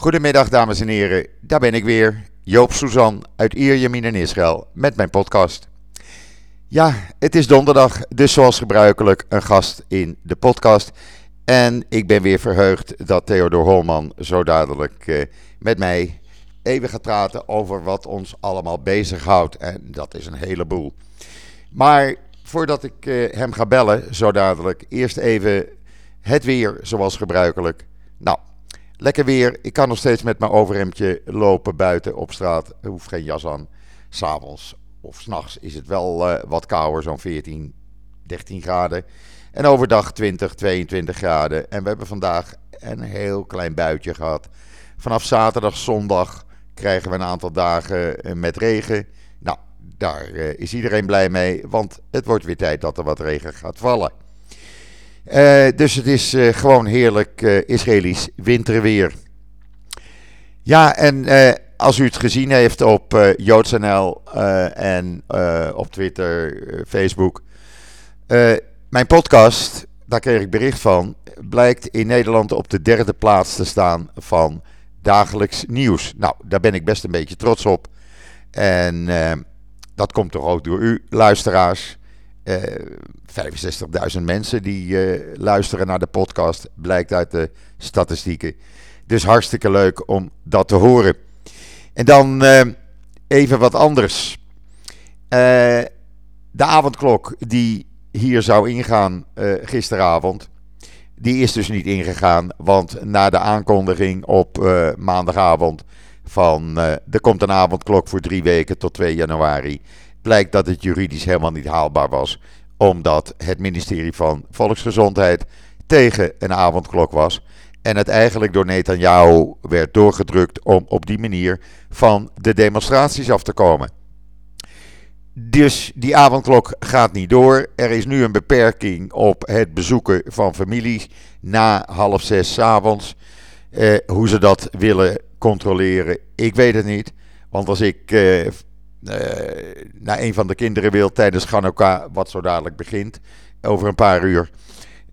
Goedemiddag dames en heren, daar ben ik weer, Joop Suzan uit Ierjemien en Israël met mijn podcast. Ja, het is donderdag, dus zoals gebruikelijk een gast in de podcast. En ik ben weer verheugd dat Theodor Holman zo dadelijk eh, met mij even gaat praten over wat ons allemaal bezighoudt. En dat is een heleboel. Maar voordat ik eh, hem ga bellen, zo dadelijk, eerst even het weer zoals gebruikelijk. Nou, lekker weer. Ik kan nog steeds met mijn overhemdje lopen buiten op straat. Ik hoef geen jas aan. S'avonds of s'nachts is het wel uh, wat kouder, zo'n 14, 13 graden. En overdag 20, 22 graden. En we hebben vandaag een heel klein buitje gehad. Vanaf zaterdag, zondag krijgen we een aantal dagen eh, met regen. Nou, daar uh, is iedereen blij mee, want het wordt weer tijd dat er wat regen gaat vallen. Uh, dus het is uh, gewoon heerlijk uh, Israëlisch winterweer. Ja, en als u het gezien heeft op JoodsNL en op Twitter, Facebook. mijn podcast, daar kreeg ik bericht van, blijkt in Nederland op de derde plaats te staan van dagelijks nieuws. Nou, daar ben ik best een beetje trots op. En dat komt toch ook door u, luisteraars. Uh, 65.000 mensen die uh, luisteren naar de podcast, blijkt uit de statistieken. Dus hartstikke leuk om dat te horen. En dan uh, even wat anders. de avondklok die hier zou ingaan gisteravond, die is dus niet ingegaan. Want na de aankondiging op maandagavond van er komt een avondklok voor drie weken tot 2 januari blijkt dat het juridisch helemaal niet haalbaar was. Omdat het ministerie van Volksgezondheid tegen een avondklok was. En het eigenlijk door Netanyahu werd doorgedrukt om op die manier van de demonstraties af te komen. Dus die avondklok gaat niet door. Er is nu een beperking op het bezoeken van families na half zes avonds. Eh, hoe ze dat willen controleren, ik weet het niet. Want als ik eh, naar een van de kinderen wil tijdens Chanukka, wat zo dadelijk begint, over een paar uur.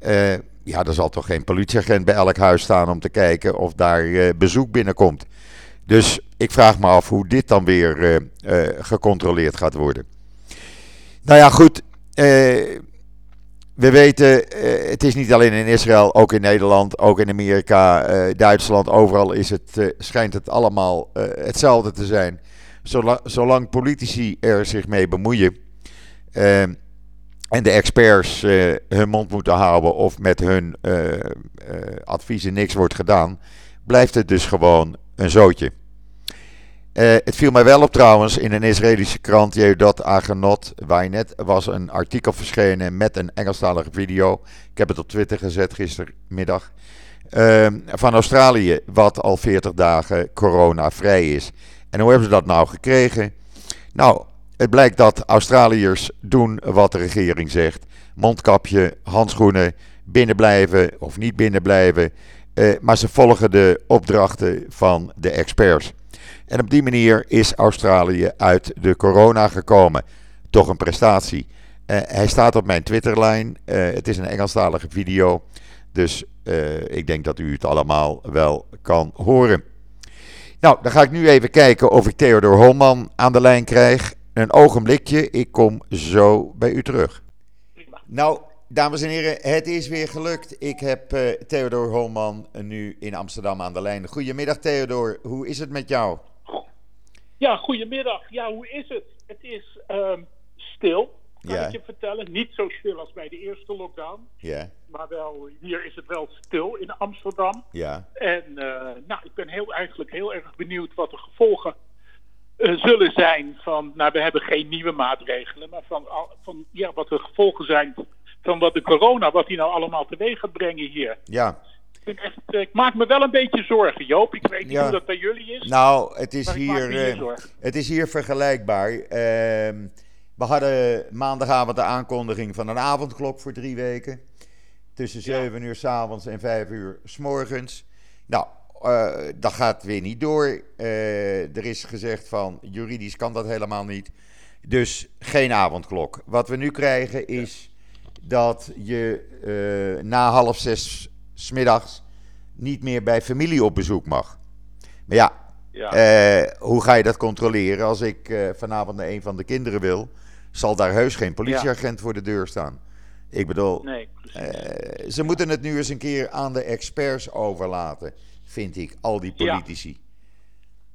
Uh, ja, er zal toch geen politieagent bij elk huis staan om te kijken of daar uh, bezoek binnenkomt. Dus ik vraag me af hoe dit dan weer gecontroleerd gaat worden. Nou ja, goed. we weten, het is niet alleen in Israël, ook in Nederland, ook in Amerika, Duitsland, overal is het, schijnt het allemaal hetzelfde te zijn zolang, politici er zich mee bemoeien uh, en de experts uh, hun mond moeten houden of met hun uh, adviezen niks wordt gedaan, blijft het dus gewoon een zootje. het viel mij wel op trouwens in een Israëlische krant, Jehudot Agenot, waar je net was een artikel verschenen met een Engelstalige video. Ik heb het op Twitter gezet gistermiddag. Ehm, van Australië, wat al 40 dagen corona-vrij is. En hoe hebben ze dat nou gekregen? Nou, het blijkt dat Australiërs doen wat de regering zegt. Mondkapje, handschoenen, binnenblijven of niet binnenblijven. Uh, maar ze volgen de opdrachten van de experts. En op die manier is Australië uit de corona gekomen. Toch een prestatie. Uh, hij staat op mijn Twitterlijn. Uh, het is een Engelstalige video. Dus ik denk dat u het allemaal wel kan horen. Nou, dan ga ik nu even kijken of ik Theodor Holman aan de lijn krijg. Een ogenblikje, ik kom zo bij u terug. Nou, dames en heren, het is weer gelukt. Ik heb uh, Theodor Holman nu in Amsterdam aan de lijn. Goedemiddag Theodor, hoe is het met jou? Ja, goedemiddag. Ja, hoe is het? Het is uh, stil kan ja. ik je vertellen. Niet zo stil als bij de eerste lockdown. Ja. Maar wel, hier is het wel stil in Amsterdam. Ja. En uh, nou, ik ben heel, eigenlijk heel erg benieuwd wat de gevolgen uh, zullen zijn van, nou we hebben geen nieuwe maatregelen, maar van, van ja, wat de gevolgen zijn van wat de corona, wat die nou allemaal teweeg gaat brengen hier. Ja. Ik, echt, eh, ik maak me wel een beetje zorgen, Joop. Ik weet niet ja. hoe dat bij jullie is. Nou, het is, hier, uh, het is hier vergelijkbaar. Uh, we hadden maandagavond de aankondiging van een avondklok voor drie weken. Tussen 7 ja. uur s avonds en 5 uur s morgens. Nou, uh, dat gaat weer niet door. Uh, er is gezegd van juridisch kan dat helemaal niet. Dus geen avondklok. Wat we nu krijgen is dat je uh, na half zes smiddags niet meer bij familie op bezoek mag. Maar ja, ja. Hoe ga je dat controleren? Als ik vanavond naar een van de kinderen wil, zal daar heus geen politieagent voor de deur staan. Ik bedoel, nee, uh, ze moeten het nu eens een keer aan de experts overlaten, vind ik, al die politici.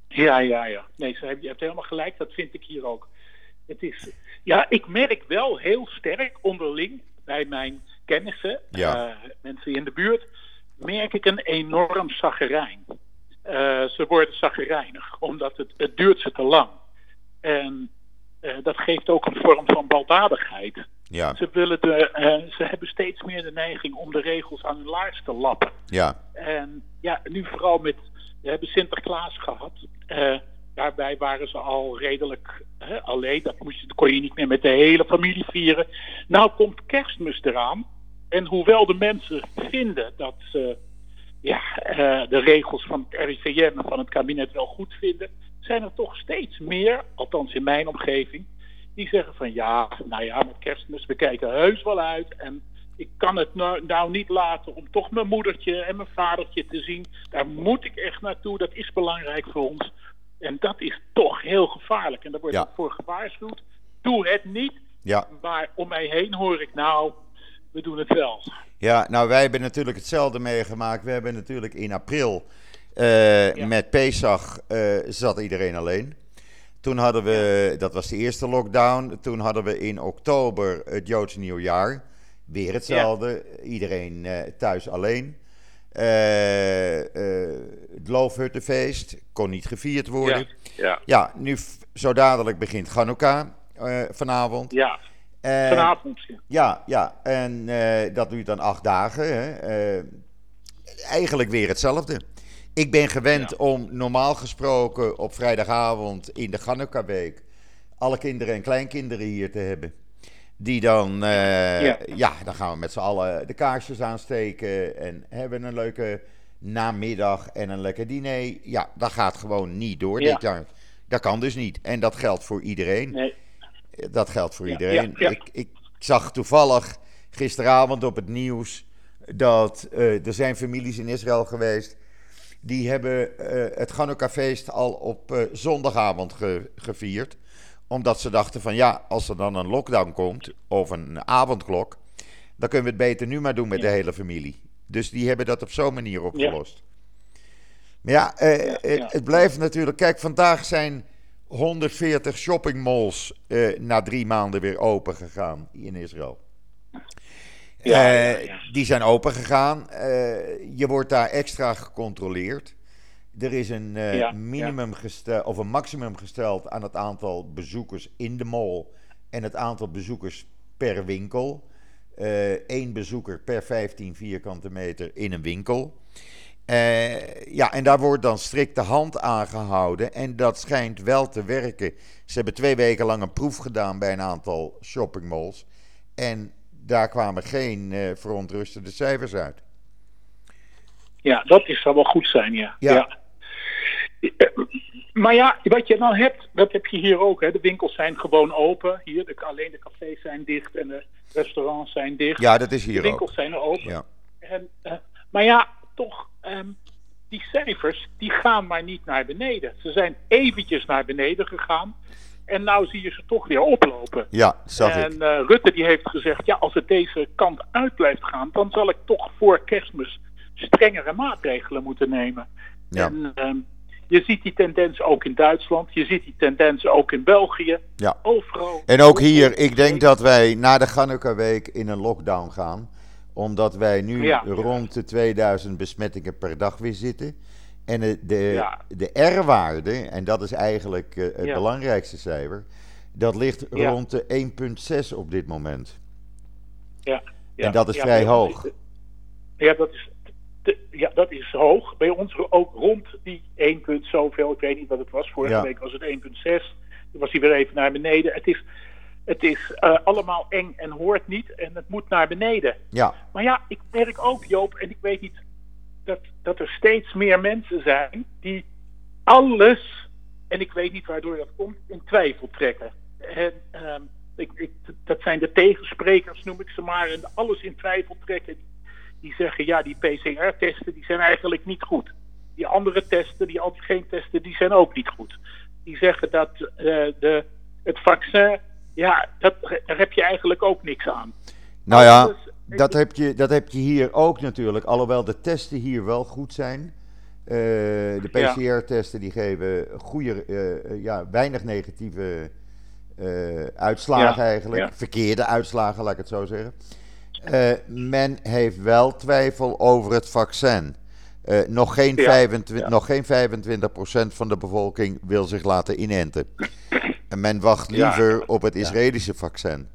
Ja, ja, ja. Nee, je hebt helemaal gelijk, dat vind ik hier ook. Het is, ja, ik merk wel heel sterk onderling bij mijn kennissen, ja. mensen in de buurt, merk ik een enorm zaggerijn. Uh, ze worden zaggerijnig, omdat het, het duurt ze te lang. En uh, dat geeft ook een vorm van baldadigheid. Ja. Ze, willen de, uh, ze hebben steeds meer de neiging om de regels aan hun laars te lappen. Ja. En ja, nu vooral met... We hebben Sinterklaas gehad. daarbij waren ze al redelijk alleen. Dat, moest, dat kon je niet meer met de hele familie vieren. Nou komt kerstmis eraan. En hoewel de mensen vinden dat ze ja, de regels van het RIVM en van het kabinet wel goed vinden, zijn er toch steeds meer, althans in mijn omgeving, die zeggen van ja, nou ja, met kerstmis, we kijken heus wel uit. En ik kan het nou, nou niet laten om toch mijn moedertje en mijn vadertje te zien. Daar moet ik echt naartoe, dat is belangrijk voor ons. En dat is toch heel gevaarlijk. En daar wordt ja. voor gewaarschuwd. Doe het niet. Ja. Maar om mij heen hoor ik nou, we doen het wel. Ja, nou wij hebben natuurlijk hetzelfde meegemaakt. We hebben natuurlijk in april uh, met Pesach uh, zat iedereen alleen. Toen hadden we, dat was de eerste lockdown. Toen hadden we in oktober het Joodse nieuwjaar. Weer hetzelfde. Ja. Iedereen uh, thuis alleen. het Loofhuttenfeest kon niet gevierd worden. Ja, ja. nu zo dadelijk begint Chanukka vanavond. Ja. Vanavond. Ja, ja. En dat duurt dan acht dagen. Hè. Eigenlijk weer hetzelfde. Ik ben gewend ja. om normaal gesproken op vrijdagavond in de Ganukka-week alle kinderen en kleinkinderen hier te hebben. Die dan, ja. ja. dan gaan we met z'n allen de kaarsjes aansteken en hebben een leuke namiddag en een lekker diner. Ja, dat gaat gewoon niet door dit jaar. Dat kan dus niet. En dat geldt voor iedereen. Nee. Dat geldt voor iedereen. Ik, ik, zag toevallig gisteravond op het nieuws dat uh, er zijn families in Israël geweest. Die hebben uh, het Chanukka-feest al op uh, zondagavond ge gevierd. Omdat ze dachten van ja, als er dan een lockdown komt of een avondklok, dan kunnen we het beter nu maar doen met de hele familie. Dus die hebben dat op zo'n manier opgelost. Maar ja, het blijft natuurlijk. Kijk, vandaag zijn 140 shoppingmalls na drie maanden weer open gegaan in Israël. Ja, uh, Die zijn open gegaan. Uh, je wordt daar extra gecontroleerd. Er is een ja, minimum gesteld of een maximum gesteld aan het aantal bezoekers in de mall en het aantal bezoekers per winkel. Eén bezoeker per 15 vierkante meter in een winkel. Uh, ja, en daar wordt dan strikt de hand aan gehouden. En dat schijnt wel te werken. Ze hebben twee weken lang een proef gedaan bij een aantal shoppingmalls. En daar kwamen geen uh, verontrustende cijfers uit. Ja, dat is, zou wel goed zijn, ja. ja. ja. Eh, maar ja, wat je dan hebt, dat heb je hier ook. Hè. De winkels zijn gewoon open. Hier, de, alleen de cafés zijn dicht en de restaurants zijn dicht. Ja, dat is hier ook. De winkels zijn er open. Ja. En, uh, maar ja, toch, um, die cijfers die gaan maar niet naar beneden. Ze zijn eventjes naar beneden gegaan. En nou zie je ze toch weer oplopen. Ja, zag en uh, Rutte die heeft gezegd, ja, als het deze kant uit blijft gaan, dan zal ik toch voor kerstmis strengere maatregelen moeten nemen. Ja. En um, je ziet die tendens ook in Duitsland, je ziet die tendens ook in België. Ja. Overal. En ook hier, ik denk dat wij na de Ganneka week in een lockdown gaan omdat wij nu rond de 2000 besmettingen per dag weer zitten. En de, de, de R-waarde, en dat is eigenlijk uh, het belangrijkste cijfer, dat ligt rond de 1,6 op dit moment. Ja, En dat is vrij hoog. Ja, dat is, ja, dat is hoog. Bij ons ook rond die 1, zoveel. Ik weet niet wat het was. Vorige week was het 1,6. Toen was hij weer even naar beneden. Het is, het is uh, allemaal eng en hoort niet en het moet naar beneden. Ja. Maar ja, ik merk ook, Joop, en ik weet niet dat, dat er steeds meer mensen zijn die alles, en ik weet niet waardoor dat komt, in twijfel trekken. En, uh, ik, ik, dat zijn de tegensprekers, noem ik ze maar, en alles in twijfel trekken. Die zeggen, ja, die PCR-testen die zijn eigenlijk niet goed. die andere testen, die antigeentesten, die zijn ook niet goed. Die zeggen dat uh, de, het vaccin, ja, dat, daar heb je eigenlijk ook niks aan. Nou ja, dat heb, je, dat heb je hier ook natuurlijk, alhoewel de testen hier wel goed zijn. Uh, de PCR-testen die geven goede, uh, ja, weinig negatieve uh, uitslagen eigenlijk. Verkeerde uitslagen, laat ik het zo zeggen. men heeft wel twijfel over het vaccin. nog, geen 25, nog geen 25% van de bevolking wil zich laten inenten. En men wacht liever op het Israëlische vaccin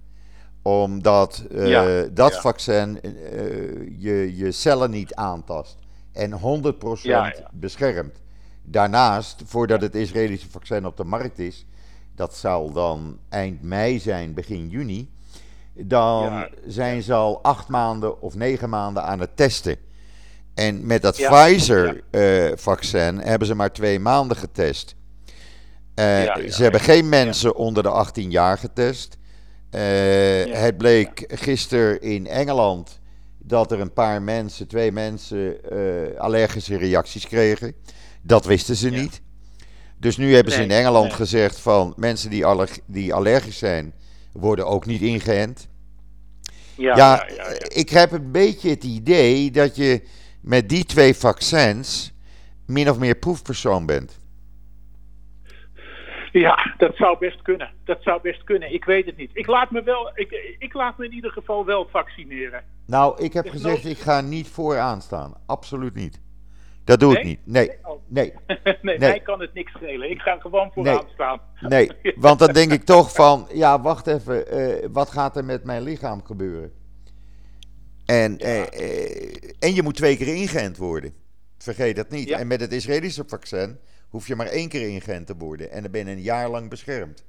omdat uh, dat vaccin uh, je, je cellen niet aantast en 100% beschermt. Daarnaast, voordat het Israëlische vaccin op de markt is, dat zal dan eind mei zijn, begin juni, dan zijn ze al acht maanden of negen maanden aan het testen. En met dat Pfizer-vaccin hebben ze maar twee maanden getest. ze hebben geen mensen onder de 18 jaar getest. Uh, het bleek gisteren in Engeland dat er een paar mensen, twee mensen, uh, allergische reacties kregen. Dat wisten ze niet. Dus nu hebben ze in Engeland gezegd van mensen die, allerg die allergisch zijn, worden ook niet ingeënt. Ja, ja, ik heb een beetje het idee dat je met die twee vaccins min of meer proefpersoon bent. Ja, dat zou best kunnen. Dat zou best kunnen. Ik weet het niet. Ik laat me, wel, ik, ik laat me in ieder geval wel vaccineren. Nou, ik heb gezegd, ik ga niet vooraan staan. Absoluut niet. Dat doe ik niet. Nee. Nee. nee. nee. Mij kan het niks schelen. Ik ga gewoon vooraan staan. Nee, want dan denk ik toch van, ja, wacht even. Uh, wat gaat er met mijn lichaam gebeuren? En, uh, uh, en je moet twee keer ingeënt worden. Vergeet dat niet. En met het Israëlische vaccin hoef je maar één keer ingeënt te worden. En dan ben je een jaar lang beschermd.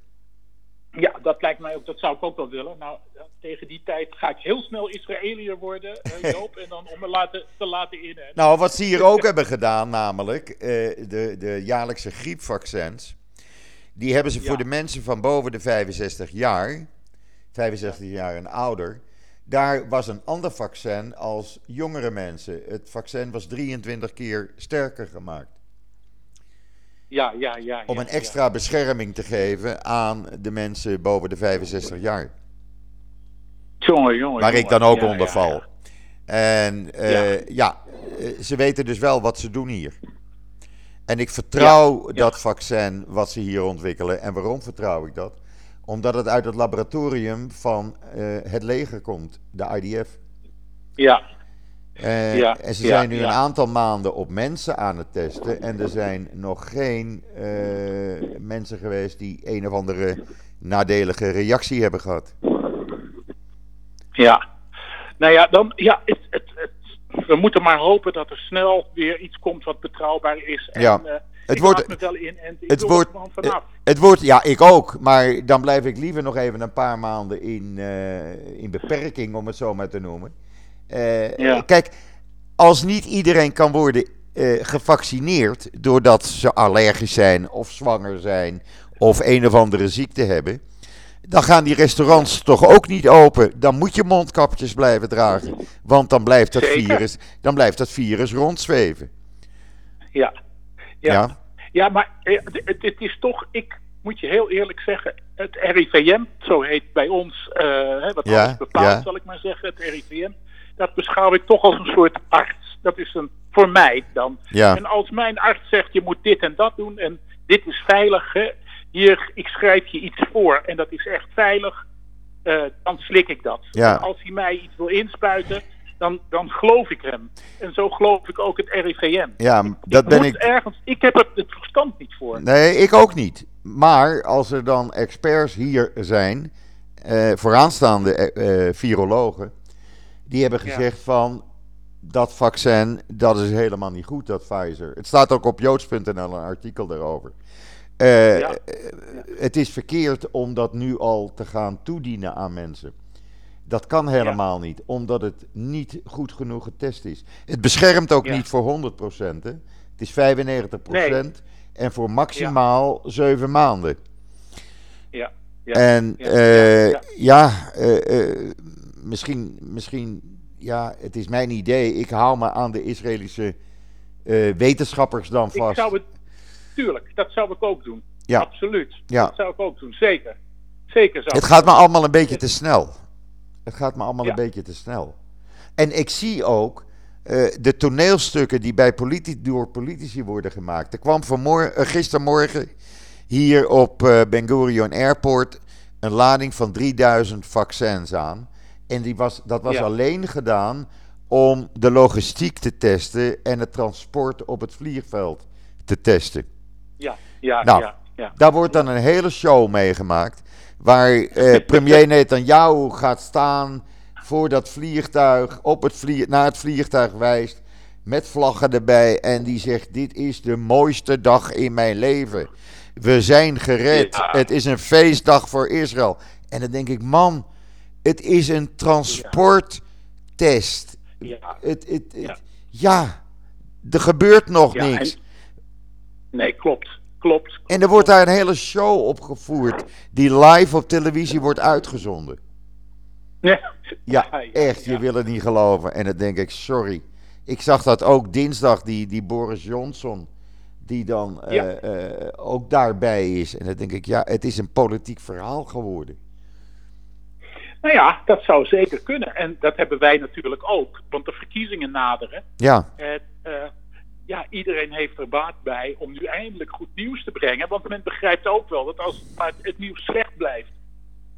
Ja, dat lijkt mij ook, dat zou ik ook wel willen. Nou, tegen die tijd ga ik heel snel Israëliër worden, uh, Joop, en dan om me laten, te laten in. Nou, wat ze hier ook hebben gedaan, namelijk uh, de, de jaarlijkse griepvaccins. Die hebben ze voor de mensen van boven de 65 jaar, 65 jaar en ouder. Daar was een ander vaccin als jongere mensen. Het vaccin was 23 keer sterker gemaakt. Ja, ja, ja. Om een extra bescherming te geven aan de mensen boven de 65 jaar. Jongen, jongen. Waar ik dan ook onder val. En uh, ja. Eh, ze weten dus wel wat ze doen hier. En ik vertrouw dat vaccin wat ze hier ontwikkelen. En waarom vertrouw ik dat? Omdat het uit het laboratorium van uh, het leger komt, de IDF. Ja, uh, ja, en ze zijn nu een aantal maanden op mensen aan het testen. En er zijn nog geen uh, mensen geweest die een of andere nadelige reactie hebben gehad. Ja, nou ja, dan, ja het, het, het, we moeten maar hopen dat er snel weer iets komt wat betrouwbaar is. En, ja. Uh, het wordt, me wel in en het wordt, vanaf. Het wordt, ja, ik ook. Maar dan blijf ik liever nog even een paar maanden in, in beperking, om het zo maar te noemen. Uh, Kijk, als niet iedereen kan worden uh, gevaccineerd doordat ze allergisch zijn of zwanger zijn of een of andere ziekte hebben, dan gaan die restaurants toch ook niet open. Dan moet je mondkapjes blijven dragen, want dan blijft dat, virus, dan blijft dat virus rondzweven. Ja, ja. ja. ja maar eh, het, is toch, ik moet je heel eerlijk zeggen, het RIVM, zo heet bij ons, uh, wat alles bepaalt, zal ik maar zeggen, het RIVM dat beschouw ik toch als een soort arts. Dat is een, voor mij dan. Ja. En als mijn arts zegt, je moet dit en dat doen en dit is veilig, hè, hier, ik schrijf je iets voor en dat is echt veilig, uh, dan slik ik dat. Ja. Als hij mij iets wil inspuiten, dan, dan geloof ik hem. En zo geloof ik ook het RIVM. Ja, dat ik ben ik. Ergens, ik heb er het verstand niet voor. Nee, ik ook niet. Maar als er dan experts hier zijn, uh, vooraanstaande uh, virologen, die hebben gezegd van dat vaccin, dat is helemaal niet goed, dat Pfizer. Het staat ook op joods.nl een artikel daarover. Uh, Het is verkeerd om dat nu al te gaan toedienen aan mensen. Dat kan helemaal niet, omdat het niet goed genoeg getest is. Het beschermt ook niet voor 100%. Hè. Het is 95% en voor maximaal 7 maanden. Ja. ja. En uh, ja, uh, misschien, misschien, ja, het is mijn idee. Ik hou me aan de Israëlische eh, wetenschappers dan Ik vast. zou het, tuurlijk, dat zou ik ook doen. Ja. Absoluut. Ja. Dat zou ik ook doen, zeker. Zeker zou Het ik gaat me allemaal een beetje te snel. Het gaat me allemaal Ja. een beetje te snel. En ik zie ook eh, de toneelstukken die bij politi door politici worden gemaakt. Er kwam vanmorgen, eh, gistermorgen hier op eh Ben Gurion Airport een lading van 3000 vaccins aan. En die was, dat was Ja. alleen gedaan om de logistiek te testen en het transport op het vliegveld te testen. Ja, ja, Nou, ja. ja. Daar wordt dan een hele show meegemaakt. Waar eh, premier Netanyahu gaat staan voor dat vliegtuig, op het vlieg, naar het vliegtuig wijst. Met vlaggen erbij. En die zegt: Dit is de mooiste dag in mijn leven. We zijn gered. Ja. Het is een feestdag voor Israël. En dan denk ik: Man, het is een transporttest. Ja. Het, het, het- Ja. ja, er gebeurt nog Ja, niks. en- nee, klopt. Klopt. En er wordt daar een hele show opgevoerd die live op televisie wordt uitgezonden. Ja, Ja, echt, je wil het niet geloven. En dan denk ik, sorry. Ik zag dat ook dinsdag, die, die Boris Johnson, die dan eh, eh, ook daarbij is. En dan denk ik, ja, het is een politiek verhaal geworden. Nou ja, dat zou zeker kunnen. En dat hebben wij natuurlijk ook. Want de verkiezingen naderen. Ja, En eh, ja, iedereen heeft er baat bij om nu eindelijk goed nieuws te brengen. Want men begrijpt ook wel dat als het nieuws slecht blijft,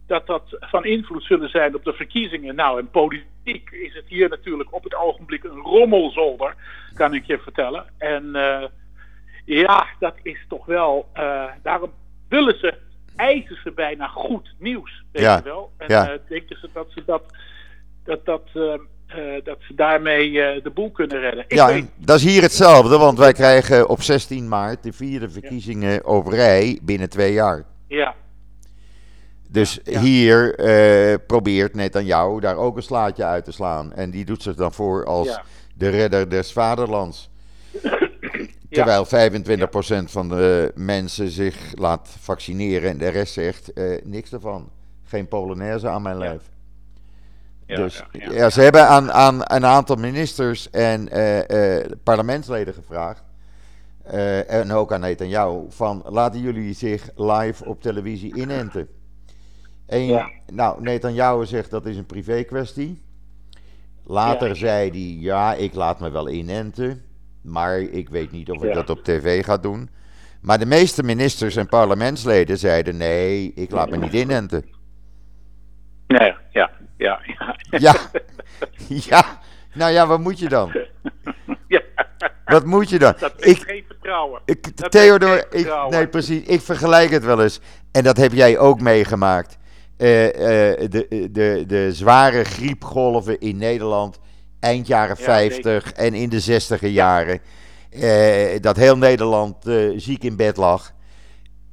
dat dat van invloed zullen zijn op de verkiezingen. Nou, en politiek is het hier natuurlijk op het ogenblik een rommelzolder, kan ik je vertellen. En eh, ja, dat is toch wel. eh, daarom willen ze, eisen ze bijna goed nieuws. Weet Ja, je wel? En ja. eh, denken ze dat ze dat. dat, dat eh, eh, dat ze daarmee eh, de boel kunnen redden. Ik ja weet- dat is hier hetzelfde, want wij krijgen op 16 maart de vierde verkiezingen op rij binnen twee jaar. ja, Dus Ja. hier probeert Netanyahu daar ook een slaatje uit te slaan. En die doet zich dan voor als Ja. de redder des vaderlands. Terwijl 25% van de mensen zich laat vaccineren en de rest zegt eh, niks ervan. Geen Polonaise aan mijn lijf. ja, dus ja, ze hebben aan, aan een aantal ministers en eh, eh, parlementsleden gevraagd. en ook aan Netanyahu. Van laten jullie zich live op televisie inenten. En, Ja. Nou, Netanyahu zegt dat is een privé kwestie. Later Ja. zei hij, ja, ik laat me wel inenten. Maar ik weet niet of ik Ja. dat op tv ga doen. Maar de meeste ministers en parlementsleden zeiden, nee, ik laat me niet inenten. Nee, ja, ja, ja. Ja, ja. Nou ja, wat moet je dan? Ja. Wat moet je dan? Dat Ik, geen vertrouwen. ik, Theodor, ik, nee precies, ik vergelijk het wel eens. En dat heb jij ook meegemaakt. Eh, eh, de, de, de zware griepgolven in Nederland, eind jaren Ja, 50 en in de 60 jaren. Eh, dat heel Nederland eh, ziek in bed lag.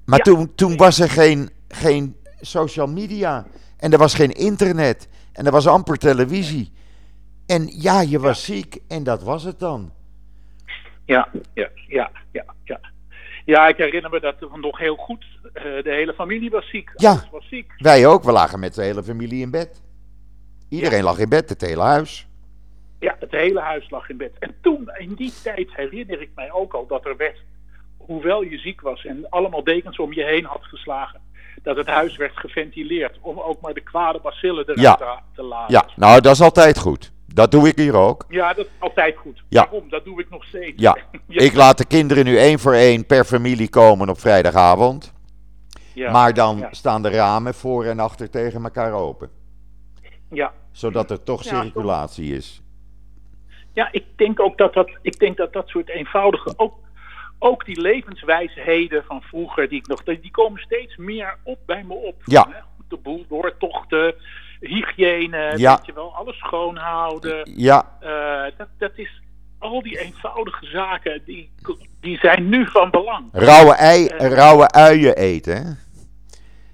Maar Ja. toen, toen was er geen, geen social media. En er was geen internet. En er was amper televisie. En ja, je was ziek en dat was het dan. Ja, ja, ja, ja, ja. Ja, ik herinner me dat nog heel goed. Eh, de hele familie was ziek. Ja. Alles was ziek. Wij ook, we lagen met de hele familie in bed. Iedereen lag in bed, het hele huis. Ja, het hele huis lag in bed. En toen, in die tijd, herinner ik mij ook al dat er werd, hoewel je ziek was en allemaal dekens om je heen had geslagen, dat het huis werd geventileerd om ook maar de kwade bacillen eruit Ja. te, te laten. Ja, nou dat is altijd goed. Dat doe ik hier ook. Ja, dat is altijd goed. Ja. Waarom? Dat doe ik nog steeds. Ja, ik laat de kinderen nu één voor één per familie komen op vrijdagavond. ja, Maar dan ja. staan de ramen voor en achter tegen elkaar open. Ja. Zodat er toch Ja, circulatie is. Ja, ik denk ook dat dat, ik denk dat, dat soort eenvoudige, ook, ook die levenswijsheden van vroeger, die, ik nog, die komen steeds meer op bij me op. Ja. Hè? De boel doortochten, hygiëne, Ja. weet je wel, alles schoonhouden. Ja, Eh, dat, dat is, al die eenvoudige zaken, die, die zijn nu van belang. rauwe, ei, rauwe uien eten. hè?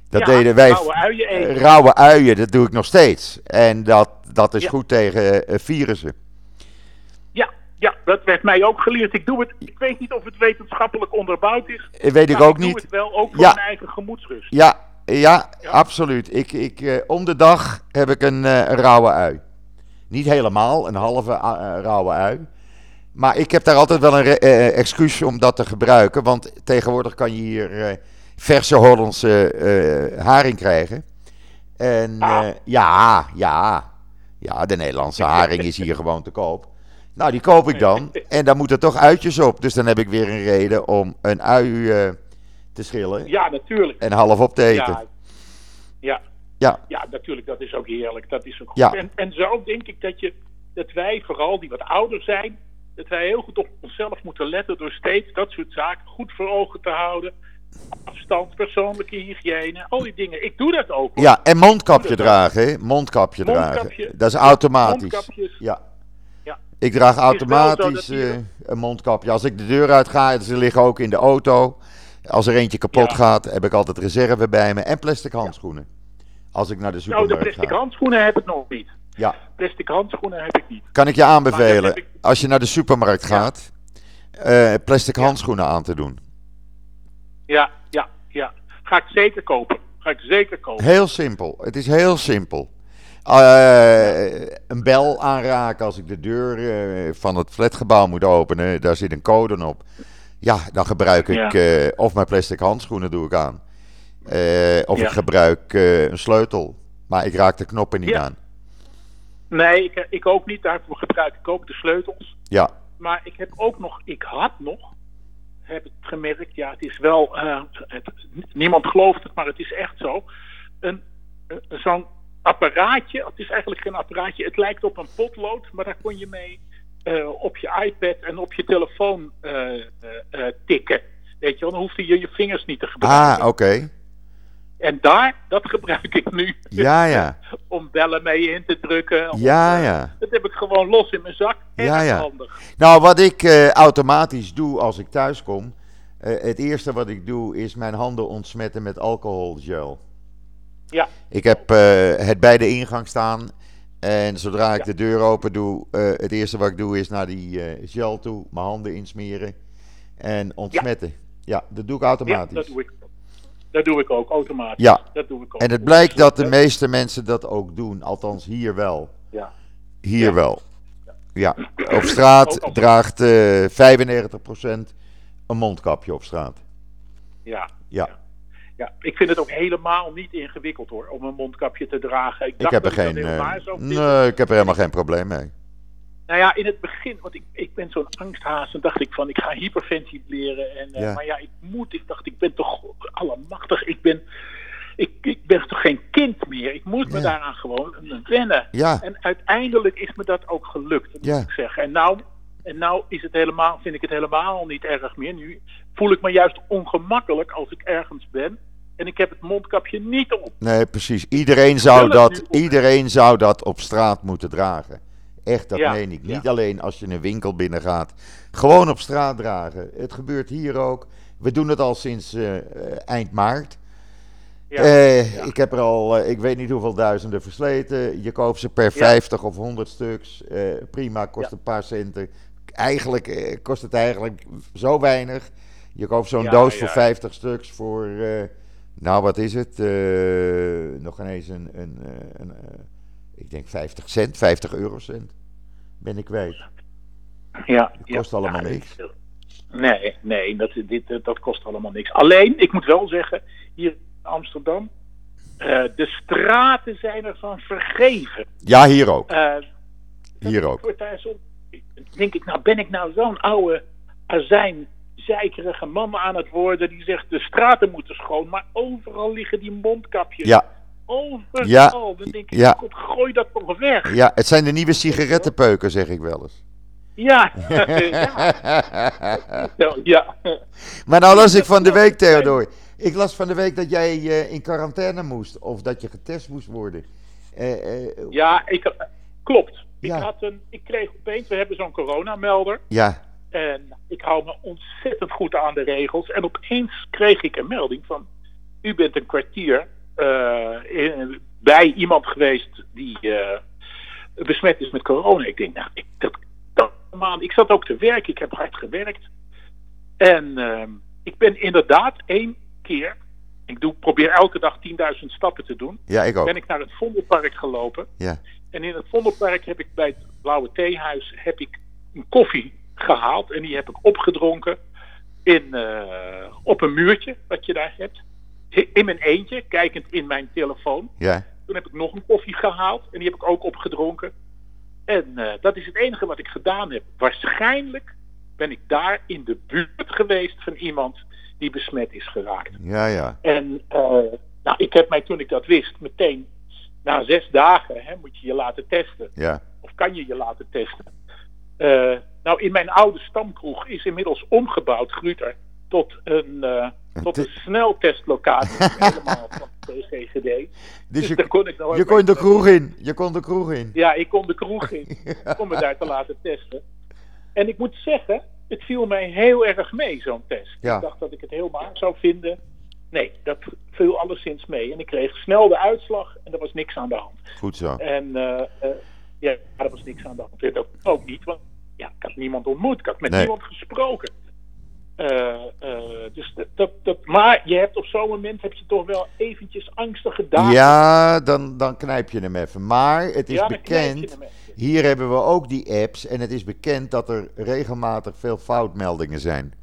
Dat Ja, deden wij. rauwe uien eten. Eh, Rauwe uien, dat doe ik nog steeds. En dat, dat is Ja. goed tegen eh, virussen. Ja, dat werd mij ook geleerd. Ik doe het, ik weet niet of het wetenschappelijk onderbouwd is. Eh, Weet ik maar ook ik doe niet. het wel ook voor Ja. mijn eigen gemoedsrust. Ja, ja, Ja. absoluut. Ik, ik, eh, om de dag heb ik een, eh, een rauwe ui. Niet helemaal, een halve rauwe ui. Maar ik heb daar altijd wel een excuus om dat te gebruiken. Want tegenwoordig kan je hier verse Hollandse haring krijgen. En Ah. ja, ja. Ja, de Nederlandse haring is hier gewoon te koop. Nou, die koop ik dan. En dan moeten toch uitjes op. Dus dan heb ik weer een reden om een ui eh, te schillen. Ja, natuurlijk. En half op te eten. Ja, ja, Ja, ja, natuurlijk. Dat is ook heerlijk. Dat is ook goed. Ja. En, en zo denk ik dat, je, dat wij, vooral die wat ouder zijn, dat wij heel goed op onszelf moeten letten door steeds dat soort zaken goed voor ogen te houden. Afstand, persoonlijke hygiëne, al die dingen. Ik doe dat ook. hoor. ja en mondkapje dragen. hè. Mondkapje, Mondkapje. dragen. Dat is automatisch. Mondkapjes. Ja. Ik draag automatisch eh, een mondkapje. Als ik de deur uit ga, ze liggen ook in de auto. Als er eentje kapot Ja. gaat, heb ik altijd reserve bij me. En plastic handschoenen. Als ik naar de Nou, de supermarkt plastic ga. handschoenen heb ik nog niet. Ja, Plastic handschoenen heb ik niet. kan ik je aanbevelen, ik- als je naar de supermarkt gaat, eh, plastic handschoenen aan te doen. Ja, ja, ja. Ga ik zeker kopen. Ga ik zeker kopen. Heel simpel. Het is heel simpel. Eh, een bel aanraken als ik de deur eh, van het flatgebouw moet openen. Daar zit een code op. Ja, dan gebruik ik Ja. eh, of mijn plastic handschoenen doe ik aan. Eh, of Ja. ik gebruik een sleutel. Maar ik raak de knoppen niet Ja. aan. Nee, ik, ik ook niet. Daarvoor gebruik ik ook de sleutels. Ja, Maar ik heb ook nog, ik had nog, heb het gemerkt, ja, het is wel, het, niemand gelooft het, maar het is echt zo. Een, een- zo'n apparaatje, het is eigenlijk geen apparaatje, het lijkt op een potlood, maar daar kon je mee eh, op je iPad en op je telefoon eh, eh, tikken. Weet je dan hoefde je je vingers niet te gebruiken. ah, oké. En daar, dat gebruik ik nu. Ja, ja. om bellen mee in te drukken. Om, Ja, ja. Dat heb ik gewoon los in mijn zak. Erg Ja, ja. handig. Nou, wat ik automatisch doe als ik thuis kom. het eerste wat ik doe is mijn handen ontsmetten met alcoholgel. Ja. Ik heb eh, het bij de ingang staan. En zodra ik Ja. de deur open doe, eh, het eerste wat ik doe is naar die eh, gel toe, mijn handen insmeren en ontsmetten. Ja, dat doe ik Ja, automatisch. dat doe ik. Dat doe ik ook, automatisch. Ja. Dat doe ik ook. En het blijkt dat de meeste mensen dat ook doen, althans hier wel. Ja. Hier Ja. wel. Ja, op straat draagt eh 95% een mondkapje op straat. Ja. Ja, ja, ik vind het ook helemaal niet ingewikkeld hoor, om een mondkapje te dragen. Ik, ik dacht heb er geen, eh, nee, ik heb er helemaal geen probleem mee. Nou ja, in het begin, want ik, ik ben zo'n angsthaas en dacht ik van ik ga hyperventileren. En, eh, Ja. Maar ja, ik moet, ik dacht ik ben toch allemachtig. Ik ben, ik, ik ben toch geen kind meer. Ik moet me Ja. daaraan gewoon wennen. Ja, En uiteindelijk is me dat ook gelukt, moet ik zeggen. En nou, en nou is het helemaal, vind ik het helemaal niet erg meer. Nu voel ik me juist ongemakkelijk als ik ergens ben en ik heb het mondkapje niet op. nee, precies. Iedereen zou, dat, nu op. iedereen zou dat op straat moeten dragen. Echt, dat Ja, meen ik. Niet ja. alleen als je een winkel binnengaat. Gewoon op straat dragen. Het gebeurt hier ook. We doen het al sinds eh, eh, eind maart. Ja, Eh. Ik heb er al, ik weet niet hoeveel duizenden versleten. Je koopt ze per 50 of 100 stuks. Prima, kost een paar centen. Eigenlijk eh, kost het eigenlijk zo weinig. Je koopt zo'n Ja, doos ja, voor ja. 50 stuks voor, eh, nou wat is het? Eh, nog ineens een, een, een ik denk 50 cent, 50 eurocent ben ik kwijt. ja, kost allemaal niks. Nee, nee, dat, dit, dat kost allemaal niks. Alleen, ik moet wel zeggen, hier in Amsterdam, de straten zijn ervan vergeven. Ja, hier ook. Hier ook. Denk ik, nou ben ik nou zo'n oude azijn, zeikerige man aan het worden die zegt de straten moeten schoon, maar overal liggen die mondkapjes. Ja, Overal. Ja, Dan denk ik, ja. God, gooi dat toch weg. ja, het zijn de nieuwe sigarettenpeuken, zeg ik wel eens. Ja. ja. ja. Maar nou las ik van de week, Theodor. Ik las van de week dat jij eh, in quarantaine moest. Of dat je getest moest worden. Eh, eh, Ja, ik, klopt. Ik, Ja. had een, ik kreeg opeens, we hebben zo'n coronamelder. ja, En ik hou me ontzettend goed aan de regels. En opeens kreeg ik een melding van... U bent een kwartier eh, in- bij iemand geweest die eh, besmet is met corona. Ik denk, nou, ik, dat, dat, man, ik zat ook te werken. Ik heb hard gewerkt. En ehm, ik ben inderdaad één keer... Ik doe, probeer elke dag 10.000 stappen te doen. ja, ik ook. Ben ik naar het Vondelpark gelopen. Ja, En in het Vondelpark heb ik bij het Blauwe Theehuis heb ik een koffie gehaald en die heb ik opgedronken in, eh, op een muurtje wat je daar hebt. In mijn eentje, kijkend in mijn telefoon. Ja. Toen heb ik nog een koffie gehaald en die heb ik ook opgedronken. En uh, dat is het enige wat ik gedaan heb. Waarschijnlijk ben ik daar in de buurt geweest van iemand die besmet is geraakt. Ja, ja. En uh, nou, ik heb mij toen ik dat wist meteen na zes dagen hè, moet je je laten testen. Ja. Of kan je je laten testen. Uh, nou, in mijn oude stamkroeg is inmiddels omgebouwd, Gruter, tot een, uh, tot een sneltestlocatie. helemaal van de GGD. Dus, dus je, daar kon ik nou je kon de kroeg in. Je kon de kroeg in. Ja, ik kon de kroeg in. om me daar te laten testen. En ik moet zeggen, het viel mij heel erg mee, zo'n test. Ja. Ik dacht dat ik het helemaal zou vinden. Nee, dat viel alleszins mee. En ik kreeg snel de uitslag en er was niks aan de hand. Goed zo. En uh, uh, ja, er was niks aan de hand. Dat ook niet, want ja, ik had niemand ontmoet. Ik had met Nee. niemand gesproken. Uh, dus dat, dat, dat, maar je hebt op zo'n moment heb je toch wel eventjes angstige dagen. Ja, dan, dan knijp je hem even. Maar het is Ja, bekend. Hier hebben we ook die apps. En het is bekend dat er regelmatig veel foutmeldingen zijn.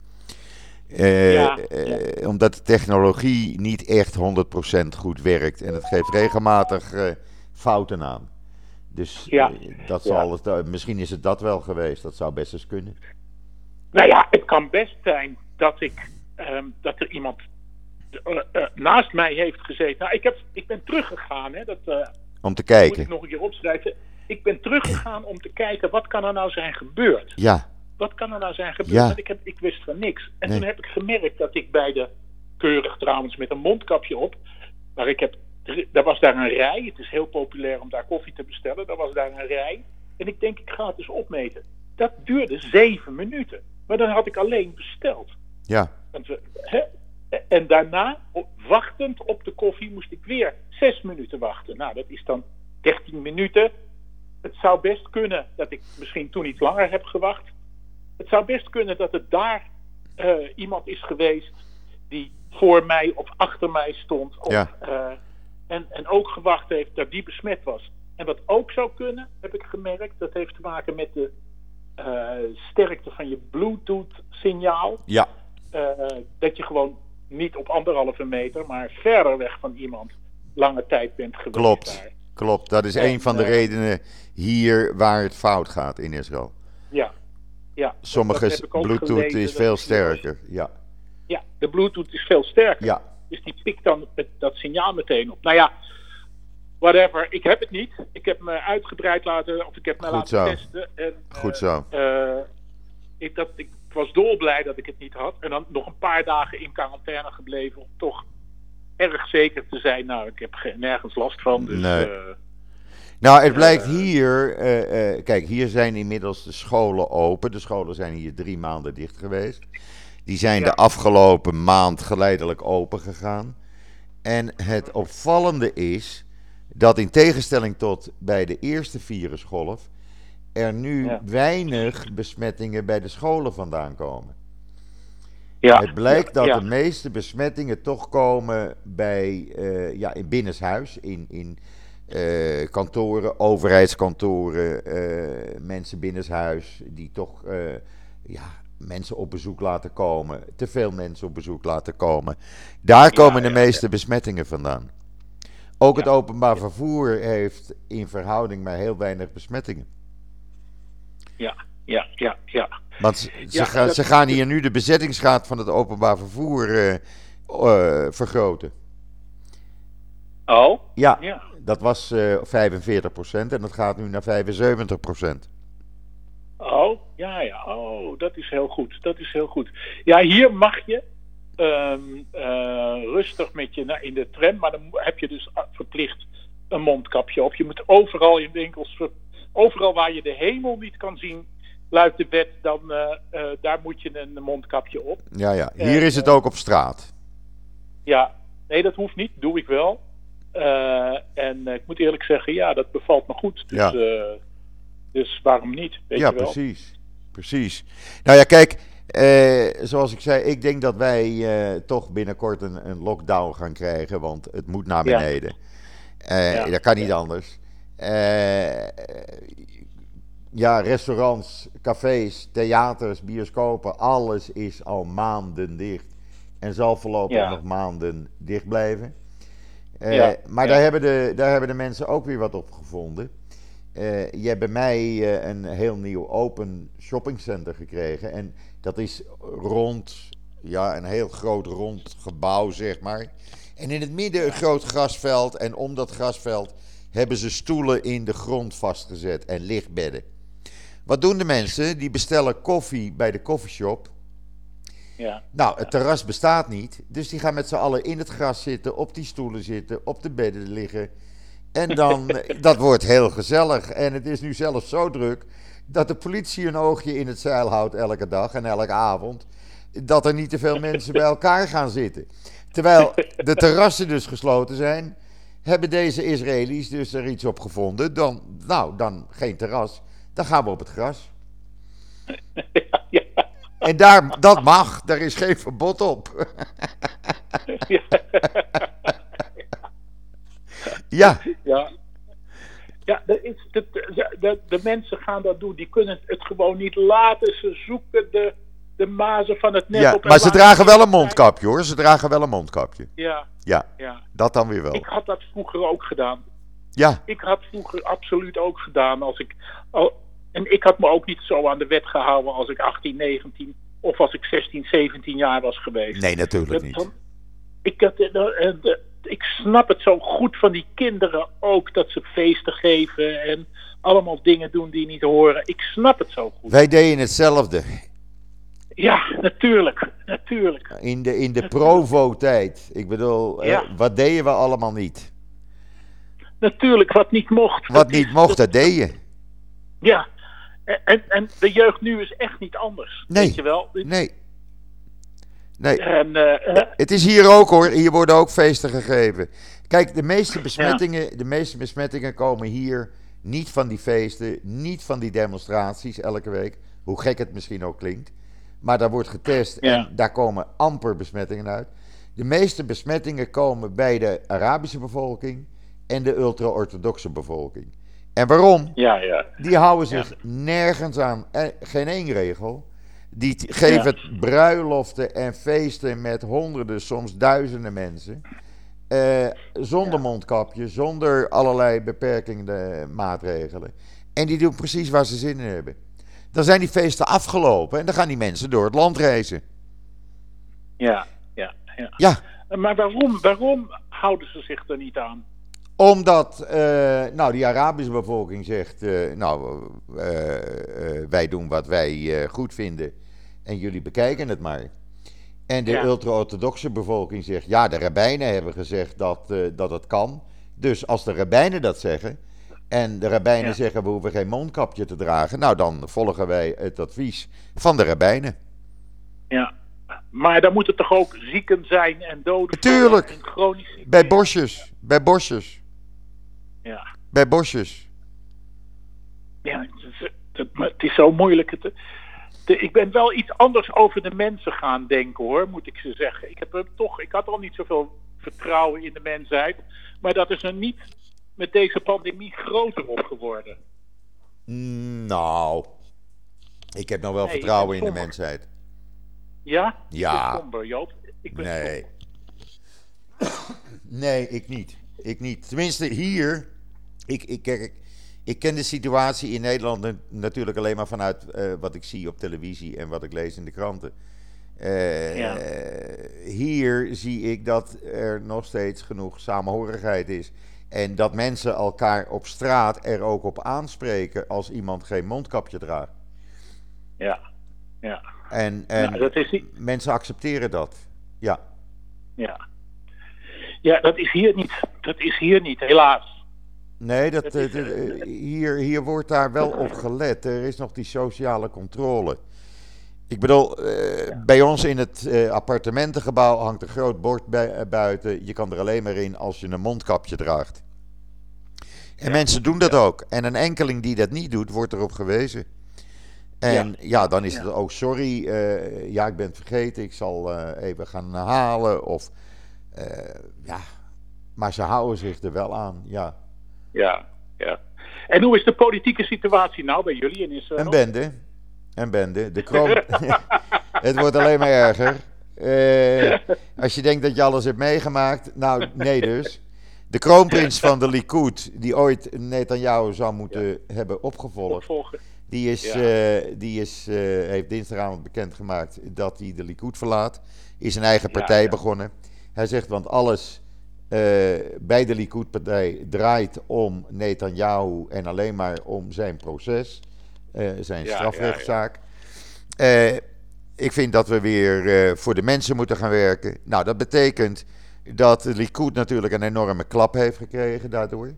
Eh, Ja, eh, omdat de technologie niet echt 100% goed werkt. En het geeft regelmatig eh, fouten aan. Dus Ja, eh, dat zal het, eh, misschien is het dat wel geweest. Dat zou best eens kunnen. Nou ja, het kan best zijn dat ik ehm, dat er iemand eh, eh, naast mij heeft gezeten. Nou, ik, heb, ik ben teruggegaan, hè, dat eh, Om te moet ik kijken. nog een keer opschrijven. Ik ben teruggegaan om te kijken wat kan er nou zijn gebeurd. Ja, Wat kan er nou zijn gebeurd? Ja. Want ik, heb, ik wist van niks. En Nee. toen heb ik gemerkt dat ik bij de, keurig trouwens met een mondkapje op, maar ik heb, daar was daar een rij. Het is heel populair om daar koffie te bestellen. Daar was daar een rij. En ik denk, ik ga het eens opmeten. Dat duurde zeven minuten. Maar dan had ik alleen besteld. ja, Want we- hè? En daarna, wachtend op de koffie, moest ik weer zes minuten wachten. Nou, dat is dan 13 minuten. Het zou best kunnen dat ik misschien toen iets langer heb gewacht. Het zou best kunnen dat het daar eh, iemand is geweest die voor mij of achter mij stond. Of, Ja. eh, en, en ook gewacht heeft dat die besmet was. En wat ook zou kunnen, heb ik gemerkt, dat heeft te maken met de sterkte van je Bluetooth-signaal ja, eh, dat je gewoon niet op anderhalve meter, maar verder weg van iemand lange tijd bent geweest. klopt. Daar. Klopt. Dat is En, een van de eh, redenen hier waar het fout gaat in Israël. Ja. ja. Sommige Bluetooth gelezen, is veel sterker. Ja, Ja, de Bluetooth is veel sterker. ja, Dus die pikt dan het, dat signaal meteen op. Nou ja, whatever. Ik heb het niet. Ik heb me uitgebreid laten, of ik heb me Goed laten zo. testen. En, goed eh, zo. eh, ik, dat, ik was dolblij dat ik het niet had. En dan nog een paar dagen in quarantaine gebleven om toch erg zeker te zijn. Nou, ik heb ge- nergens last van. Dus, Nee. eh, Nou, het blijkt hier. kijk, hier zijn inmiddels de scholen open. De scholen zijn hier drie maanden dicht geweest. Die zijn Ja. de afgelopen maand geleidelijk open gegaan. En het opvallende is dat in tegenstelling tot bij de eerste virusgolf. er nu Ja. weinig besmettingen bij de scholen vandaan komen. ja, Het blijkt dat ja, de meeste besmettingen toch komen bij, eh, ja, in binnenshuis, in, in eh, kantoren, overheidskantoren, eh, mensen binnenshuis die toch ja, mensen op bezoek laten komen, te veel mensen op bezoek laten komen. Daar komen de meeste besmettingen vandaan. Ook het openbaar vervoer heeft in verhouding maar heel weinig besmettingen. ja, ja, ja, ja. Want ze, gaan, dat- ze gaan hier nu de bezettingsgraad van het openbaar vervoer eh, eh, vergroten. Oh, Ja, ja. dat was eh 45% en dat gaat nu naar 75%. Oh, ja, ja. Oh, dat is heel goed. Dat is heel goed. Ja, hier mag je ehm, eh, rustig met je in de tram, maar dan heb je dus verplicht een mondkapje op. Je moet overal in winkels, ver- overal waar je de hemel niet kan zien, luidt de wet, dan eh, eh, daar moet je een mondkapje op. Ja, ja. Hier is het ook op straat. Ja, nee, dat hoeft niet. Doe ik wel. En ik moet eerlijk zeggen, ja, dat bevalt me goed. Dus, Ja. dus waarom niet? Weet Ja, je wel? precies. Precies. Nou ja, kijk, eh, zoals ik zei, ik denk dat wij eh, toch binnenkort een, een lockdown gaan krijgen, want het moet naar Ja. beneden. Eh, Ja. Dat kan niet anders. Eh, ja, restaurants, cafés, theaters, bioscopen, alles is al maanden dicht. En zal voorlopig nog maanden dicht blijven. Eh, Maar. Daar, hebben de, daar hebben de mensen ook weer wat op gevonden. Je hebt bij mij een heel nieuw open shoppingcenter gekregen. En dat is rond, ja, een heel groot rond gebouw, zeg maar. En in het midden een groot grasveld. En om dat grasveld hebben ze stoelen in de grond vastgezet en lichtbedden. Wat doen de mensen? Die bestellen koffie bij de koffieshop. Ja. Nou, het terras bestaat niet. Dus die gaan met z'n allen in het gras zitten, op die stoelen zitten, op de bedden liggen. En dan, dat wordt heel gezellig. En het is nu zelfs zo druk dat de politie een oogje in het zeil houdt elke dag en elke avond. Dat er niet te veel mensen bij elkaar gaan zitten. Terwijl de terrassen dus gesloten zijn, hebben deze Israëli's dus er iets op gevonden. Dan, nou, dan geen terras. Dan gaan we op het gras. ja. En daar, dat mag, daar is geen verbod op. Ja, Ja. Ja, is, de, de, de, de mensen gaan dat doen. Die kunnen het gewoon niet laten. Ze zoeken de, de mazen van het net ja, op. maar ze dragen wel een mondkapje hoor. Ze dragen wel een mondkapje. Ja, Ja, ja. dat dan weer wel. Ik had dat vroeger ook gedaan. Ja, Ik had vroeger absoluut ook gedaan. Als ik, al, en ik had me ook niet zo aan de wet gehouden als ik 18, 19 of als ik 16, 17 jaar was geweest. nee, natuurlijk niet. ik, had, eh, eh, de- ik snap het zo goed van die kinderen ook dat ze feesten geven en allemaal dingen doen die niet horen. Ik snap het zo goed. Wij deden hetzelfde. Ja, natuurlijk. Natuurlijk. In de, in de Provo-tijd. Ik bedoel, eh, wat deden we allemaal niet? Natuurlijk, wat niet mocht. Wat is- niet mocht, dat deed je. Ja. En, en de jeugd nu is echt niet anders. Nee. Weet je wel? Nee. Nee, En, eh, eh, het is hier ook hoor. Hier worden ook feesten gegeven. Kijk, de meeste besmettingen, de meeste besmettingen komen hier niet van die feesten, niet van die demonstraties elke week. Hoe gek het misschien ook klinkt. Maar daar wordt getest Ja. en daar komen amper besmettingen uit. De meeste besmettingen komen bij de Arabische bevolking en de ultra-orthodoxe bevolking. En waarom? ja, ja. Die houden zich nergens aan, eh, geen één regel. Die geven bruiloften en feesten met honderden, soms duizenden mensen. eh, zonder mondkapje, zonder allerlei beperkende maatregelen. En die doen precies waar ze zin in hebben. Dan zijn die feesten afgelopen en dan gaan die mensen door het land reizen. Ja, ja, ja. Ja, Maar waarom, waarom houden ze zich er niet aan? Omdat, eh, nou, die Arabische bevolking zegt, eh, nou, eh, wij doen wat wij goed vinden en jullie bekijken het maar. En de Ja. ultra-orthodoxe bevolking zegt, ja, de rabbijnen hebben gezegd dat, dat het kan. Dus als de rabbijnen dat zeggen en de rabbijnen Ja. zeggen we hoeven geen mondkapje te dragen, nou dan volgen wij het advies van de rabbijnen. Ja. Maar dan moeten toch ook zieken zijn en doden Tuurlijk. en chronisch. Bij bosjes, bij bosjes, Ja. bij bosjes. Ja, het is, zo moeilijk. Het, ik ben wel iets anders over de mensen gaan denken hoor, moet ik ze zeggen. Ik, heb er toch, ik had al niet zoveel vertrouwen in de mensheid. Maar dat is er niet met deze pandemie groter op geworden. Nou, ik heb nog wel Nee, vertrouwen in de mensheid. Ja? Ja. Ik somber, Joop. Ik ben Nee. somber. Nee, ik niet. Ik niet. Tenminste, hier. Ik, ik, kijk, ik ken de situatie in Nederland na- natuurlijk alleen maar vanuit eh, wat ik zie op televisie en wat ik lees in de kranten. Eh, Ja. Hier zie ik dat er nog steeds genoeg samenhorigheid is. En dat mensen elkaar op straat er ook op aanspreken als iemand geen mondkapje draagt. Ja. Ja. En, en Nou, dat is mensen accepteren dat. Ja. Ja. Ja, dat is hier niet. Dat is hier niet, helaas. Nee, dat, Dat eh, is, eh, hier, hier wordt daar wel op gelet. Er is nog die sociale controle. Ik bedoel, eh, bij ons in het appartementengebouw hangt een groot bord bij, buiten. Je kan er alleen maar in als je een mondkapje draagt. En mensen doen dat ook. En een enkeling die dat niet doet, wordt erop gewezen. En ja, dan is het ook sorry, eh, ja, ik ben het vergeten, ik zal even gaan halen. Of, eh, ja, maar ze houden zich er wel aan, ja. Ja, ja. En hoe is de politieke situatie nou bij jullie in Israël? Een bende. Een bende. De kroon... het wordt alleen maar erger. Uh, als je denkt dat je alles hebt meegemaakt. Nou, nee dus. De kroonprins van de Likud, die ooit Netanyahu zou moeten ja. hebben opgevolgd. Opvolgen. Die, is, ja. uh, die is, uh, heeft dinsdagavond bekendgemaakt dat hij de Likud verlaat. Is een eigen partij ja, begonnen. Hij zegt, want alles uh, bij de Likud-partij draait om Netanyahu en alleen maar om zijn proces, zijn strafrechtszaak. ik vind dat we weer voor de mensen moeten gaan werken. Nou, dat betekent dat de Likud natuurlijk een enorme klap heeft gekregen daardoor.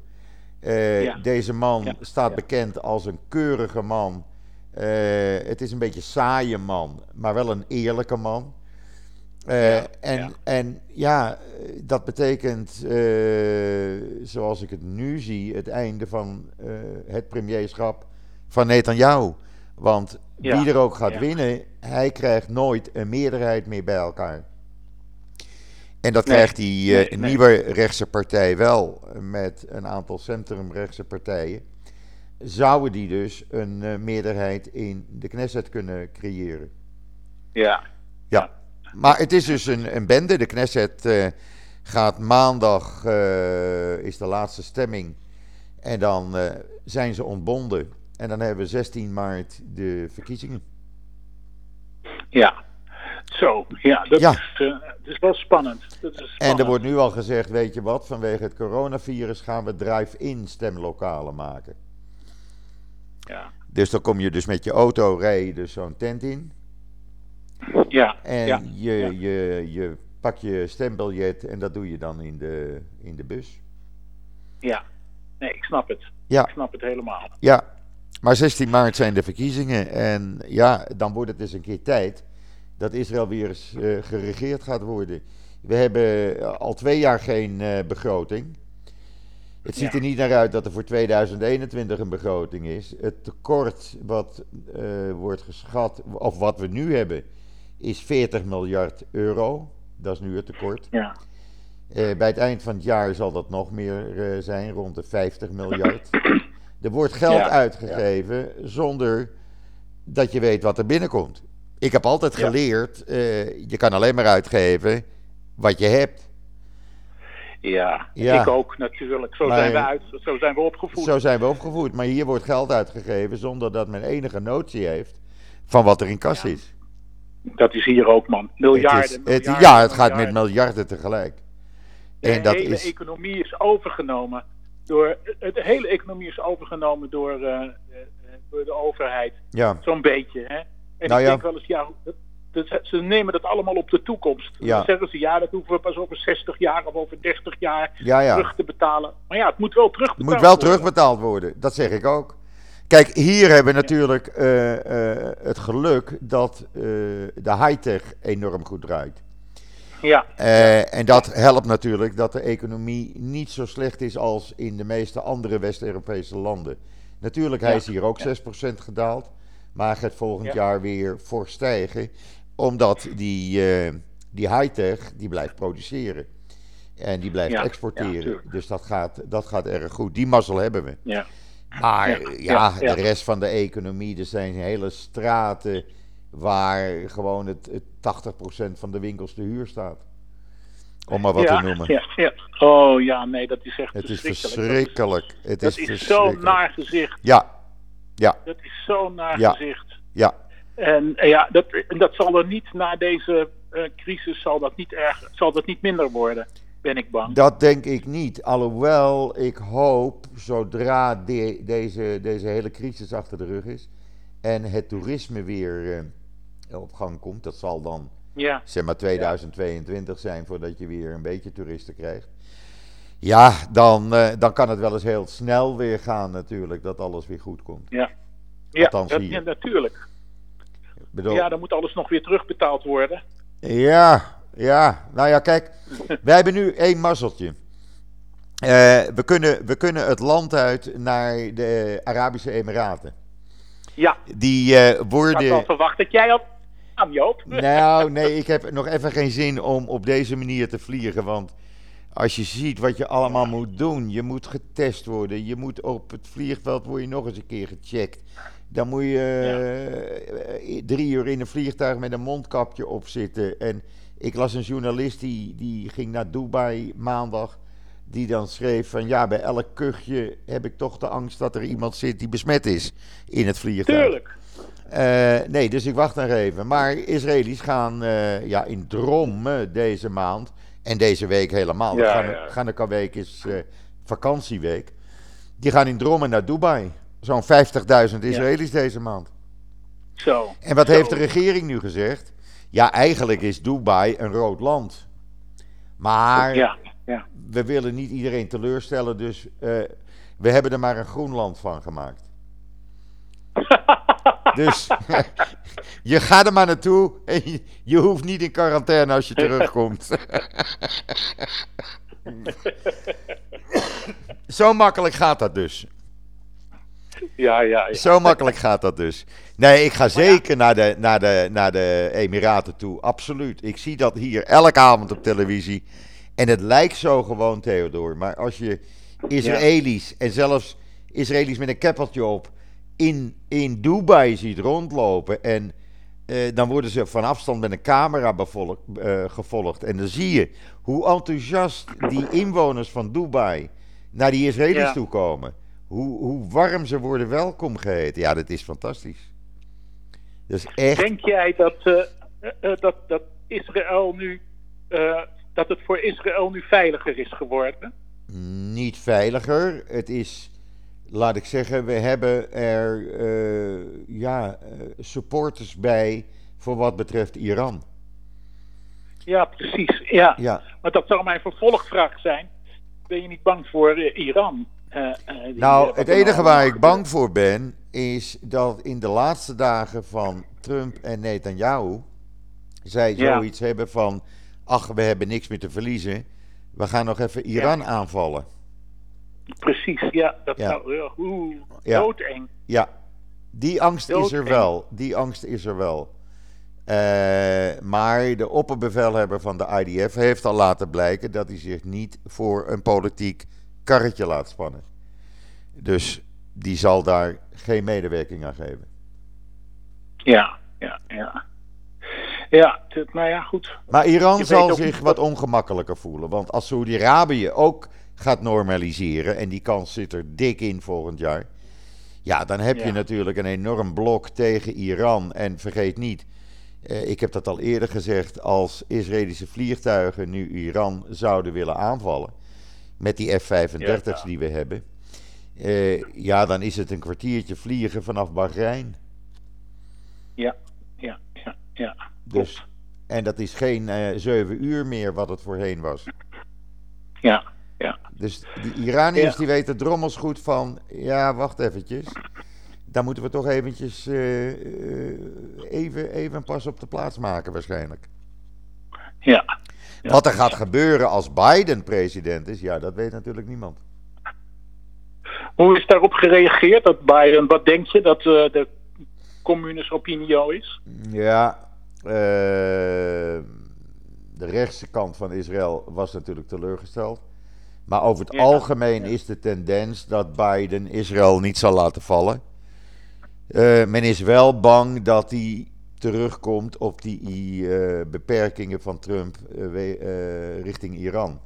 Deze man staat bekend als een keurige man. Het is een beetje saaie man, maar wel een eerlijke man. Uh, en, en ja, dat betekent, zoals ik het nu zie, het einde van het premierschap van Netanyahu. Want wie er ook gaat winnen, hij krijgt nooit een meerderheid meer bij elkaar. En dat nee, krijgt die uh, nee, nieuwe rechtse partij wel met een aantal centrumrechtse partijen. Zouden die dus een uh, meerderheid in de Knesset kunnen creëren? Ja. Ja. Maar het is dus een, een bende. De Knesset uh, gaat maandag, is de laatste stemming. En dan zijn ze ontbonden. En dan hebben we 16 maart de verkiezingen. Ja, zo, ja, dat, ja. Is, uh, wel spannend. Dat is spannend. En er wordt nu al gezegd, weet je wat, vanwege het coronavirus gaan we drive-in stemlokalen maken. Ja. Dus dan kom je dus met je auto, rij je dus zo'n tent in. Ja. En ja, je, ja. Je, je pak je stembiljet en dat doe je dan in de, in de bus. Ja, nee, ik snap het. Ja. Ik snap het helemaal. Ja, maar 16 maart zijn de verkiezingen en ja, dan wordt het dus een keer tijd dat Israël weer eens uh, geregeerd gaat worden. We hebben al twee jaar geen uh, begroting. Het ziet ja. er niet naar uit dat er voor 2021 een begroting is. Het tekort wat uh, wordt geschat, of wat we nu hebben, is 40 miljard euro. Dat is nu het tekort. Ja. bij het eind van het jaar zal dat nog meer zijn, rond de 50 miljard. Er wordt geld ja. uitgegeven zonder dat je weet wat er binnenkomt. Ik heb altijd geleerd, uh, je kan alleen maar uitgeven wat je hebt. Ja, ik ook natuurlijk. Zo, maar, zijn we uit, zo zijn we opgevoed. Zo zijn we opgevoed. Maar hier wordt geld uitgegeven zonder dat men enige notie heeft van wat er in kas ja. is. Dat is hier ook, man. Miljarden. Het is, miljarden het, ja, het gaat miljarden. met miljarden tegelijk. De en dat hele is... economie is overgenomen door. De hele economie is overgenomen door, uh, door de overheid. Ja. Zo'n beetje, hè. En nou ik ja. denk wel eens, ja, ze nemen dat allemaal op de toekomst. Ja. Dan zeggen ze, ja, dat hoeven we pas over 60 jaar of over 30 jaar ja, ja. terug te betalen. Maar ja, het moet wel terugbetaald Het moet wel worden. terugbetaald worden, dat zeg ik ook. Kijk, hier hebben we natuurlijk uh, uh, het geluk dat uh, de high-tech enorm goed draait. Ja. En dat helpt natuurlijk dat de economie niet zo slecht is als in de meeste andere West-Europese landen. Natuurlijk, hij is hier ook Ja. 6% gedaald, maar gaat volgend Ja. jaar weer fors stijgen, omdat die, eh, die high-tech, die blijft produceren. En die blijft Ja, exporteren. dus dat gaat, dat gaat erg goed. Die mazzel hebben we. Ja. Maar Ja, ja, ja, ja. de rest van de economie, er zijn hele straten waar gewoon het, het 80% van de winkels te huur staat. Om maar wat ja, te noemen. Ja, ja. Oh ja, nee, dat is echt Het is verschrikkelijk. verschrikkelijk. Het Dat is, is, dat is verschrikkelijk. zo'n naar gezicht. Ja, ja, Dat is zo'n naar Ja. gezicht. ja. En eh, ja, dat, en dat zal er niet na deze eh, crisis zal dat niet erg, zal dat niet minder worden, ben ik bang. Dat denk ik niet. Alhoewel ik hoop, zodra de- deze, deze hele crisis achter de rug is en het toerisme weer eh, op gang komt, dat zal dan Ja, zeg maar 2022 zijn voordat je weer een beetje toeristen krijgt. Ja, dan, eh, dan kan het wel eens heel snel weer gaan natuurlijk, dat alles weer goed komt. ja. Althans dat, ja, natuurlijk. Bedoel, Ja, dan moet alles nog weer terugbetaald worden. Ja, ja. Nou ja, kijk, wij hebben nu één mazzeltje. Eh, we, kunnen, we kunnen het land uit naar de Arabische Emiraten. Ja, Die eh, ik had worden. verwacht dat jij al aan Joop. Nou, nee, ik heb nog even geen zin om op deze manier te vliegen. Want Als je ziet wat je allemaal moet doen. Je moet getest worden. Je moet op het vliegveld word je nog eens een keer gecheckt. Dan moet je eh, drie uur in een vliegtuig met een mondkapje op zitten. En ik las een journalist die, die ging naar Dubai maandag. Die dan schreef van ja, bij elk kuchje heb ik toch de angst dat er iemand zit die besmet is in het vliegtuig. Tuurlijk. Eh, nee, dus ik wacht nog even. Maar Israëli's gaan eh, ja, in Drommen deze maand. En deze week helemaal. Ja, gaan, ja. week is eh, vakantieweek. Die gaan in Drommen naar Dubai. Zo'n 50.000 Israëli's deze maand. Zo. En wat Zo. heeft de regering nu gezegd? Ja, eigenlijk is Dubai een rood land. Maar Ja, ja. we willen niet iedereen teleurstellen, dus eh, we hebben er maar een groen land van gemaakt. Dus je gaat er maar naartoe en je, je hoeft niet in quarantaine als je terugkomt. Zo makkelijk gaat dat dus. Ja, ja, ja. Zo makkelijk gaat dat dus. Nee, ik ga zeker naar, de, naar, de, naar de Emiraten toe. Absoluut. Ik zie dat hier elke avond op televisie. En het lijkt zo gewoon, Theodor. Maar als je Israëli's en zelfs Israëli's met een keppeltje op in, in Dubai ziet rondlopen. En eh, dan worden ze van afstand met een camera eh, gevolgd. En dan zie je hoe enthousiast die inwoners van Dubai naar die Israëli's Ja. toe komen. Hoe, hoe warm ze worden welkom geheten. Ja, dat is fantastisch. Dat is echt. Denk jij dat, eh, eh, eh, dat, dat Israël nu. dat het voor Israël nu veiliger is geworden? niet veiliger. Het is, laat ik zeggen, we hebben er ja, supporters bij voor wat betreft Iran. Ja, precies. Ja. Ja, Maar dat zou mijn vervolgvraag zijn. Ben je niet bang voor Iran? Eh, eh, nou, het enige waar ik bang voor ben, is dat in de laatste dagen van Trump en Netanyahu zij Ja. zoiets hebben van, ach, we hebben niks meer te verliezen. We gaan nog even Iran aanvallen. Precies, ja. Dat Ja. zou heel oeh, Ja. doodeng. Ja, die angst is er wel. Die angst is er wel. Eh, maar de opperbevelhebber van de IDF heeft al laten blijken dat hij zich niet voor een politiek karretje laat spannen. Dus die zal daar geen medewerking aan geven. Ja, ja, ja. Ja, nou ja, goed. Maar Iran Je zal zich wat ongemakkelijker voelen. Want als Saudi-Arabië ook gaat normaliseren, en die kans zit er dik in volgend jaar. Ja, dan heb je Ja. natuurlijk een enorm blok tegen Iran. En vergeet niet, eh, ik heb dat al eerder gezegd, als Israëlische vliegtuigen nu Iran zouden willen aanvallen, met die F-35's Ja. die we hebben, eh, ja, dan is het een kwartiertje vliegen vanaf Bahrein. Ja, ja, ja, ja. Dus, en dat is geen eh, zeven uur meer wat het voorheen was. Ja, ja. Dus die Iraniërs Ja. die weten drommels goed van, ja, wacht eventjes. Dan moeten we toch eventjes eh, even, even pas op de plaats maken waarschijnlijk. Ja, Ja. Wat er gaat gebeuren als Biden president is, ja, dat weet natuurlijk niemand. Hoe is daarop gereageerd, dat Biden? Wat denk je dat eh, de communes opinio is? Ja, eh, de rechtse kant van Israël was natuurlijk teleurgesteld. Maar over het Ja, algemeen is de tendens dat Biden Israël niet zal laten vallen. Eh, men is wel bang dat hij terugkomt op die eh, beperkingen van Trump eh, we- eh, richting Iran.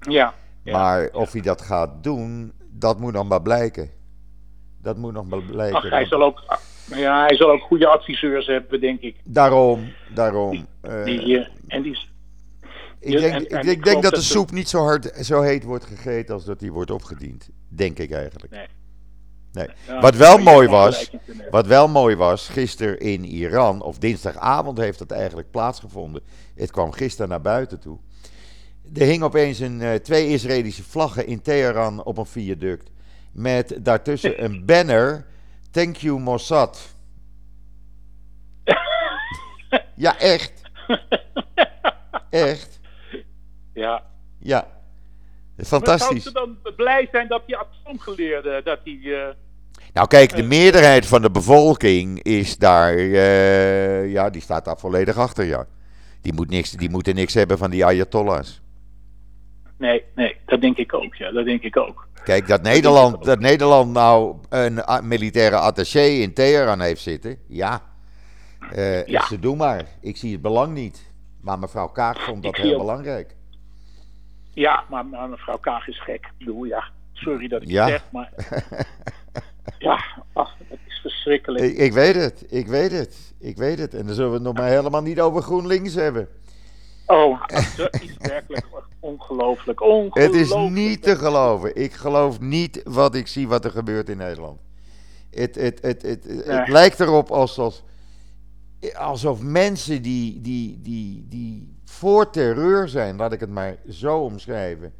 Ja. ja. Maar of hij dat gaat doen, dat moet nog maar blijken. Dat moet nog maar blijken. Ach, hij zal ook, ja, hij zal ook goede adviseurs hebben, denk ik. Daarom, daarom. Die, en die, Ik denk, en- ik en denk, ik denk geloof dat de soep niet zo, hard, zo heet wordt gegeten als dat die wordt opgediend. Denk ik eigenlijk. Nee. Nee. ja, Wat wel mooi was. Wat wel mooi was, gisteren in Iran, of dinsdagavond heeft dat eigenlijk plaatsgevonden. Het kwam gisteren naar buiten toe. Er hing opeens een, eh, twee Israëlische vlaggen in Teheran op een viaduct. Met daartussen een banner. Thank you Mossad. Ja, echt. Echt. Ja. Ja. Maar zou Fantastisch. ze dan blij zijn dat die atoomgeleerde, dat die... eh, Nou kijk, de meerderheid van de bevolking is daar, eh, ja, die staat daar volledig achter, ja. Die, moet niks, die moeten niks hebben van die ayatollahs. nee, nee, dat denk ik ook. Ja, dat denk ik ook. Kijk, dat Nederland, dat Nederland nou een militaire attaché in Teheran heeft zitten, ja. Eh Ja. Ze doen maar. Ik zie het belang niet. Maar mevrouw Kaag vond dat heel ook- belangrijk. Ja, maar, maar mevrouw Kaag is gek. Ik bedoel, ja, sorry dat ik Ja. het zeg, maar... ja, ach, dat is verschrikkelijk. Ik, ik weet het, ik weet het, ik weet het. En dan zullen we het nog maar helemaal niet over GroenLinks hebben. Oh, dat is werkelijk ongelooflijk. Het Ongelooflijk. is niet te geloven. Ik geloof niet wat ik zie wat er gebeurt in Nederland. Het, het, het, het, het, Nee. lijkt erop alsof, alsof mensen die, die, die, die voor terreur zijn, laat ik het maar zo omschrijven,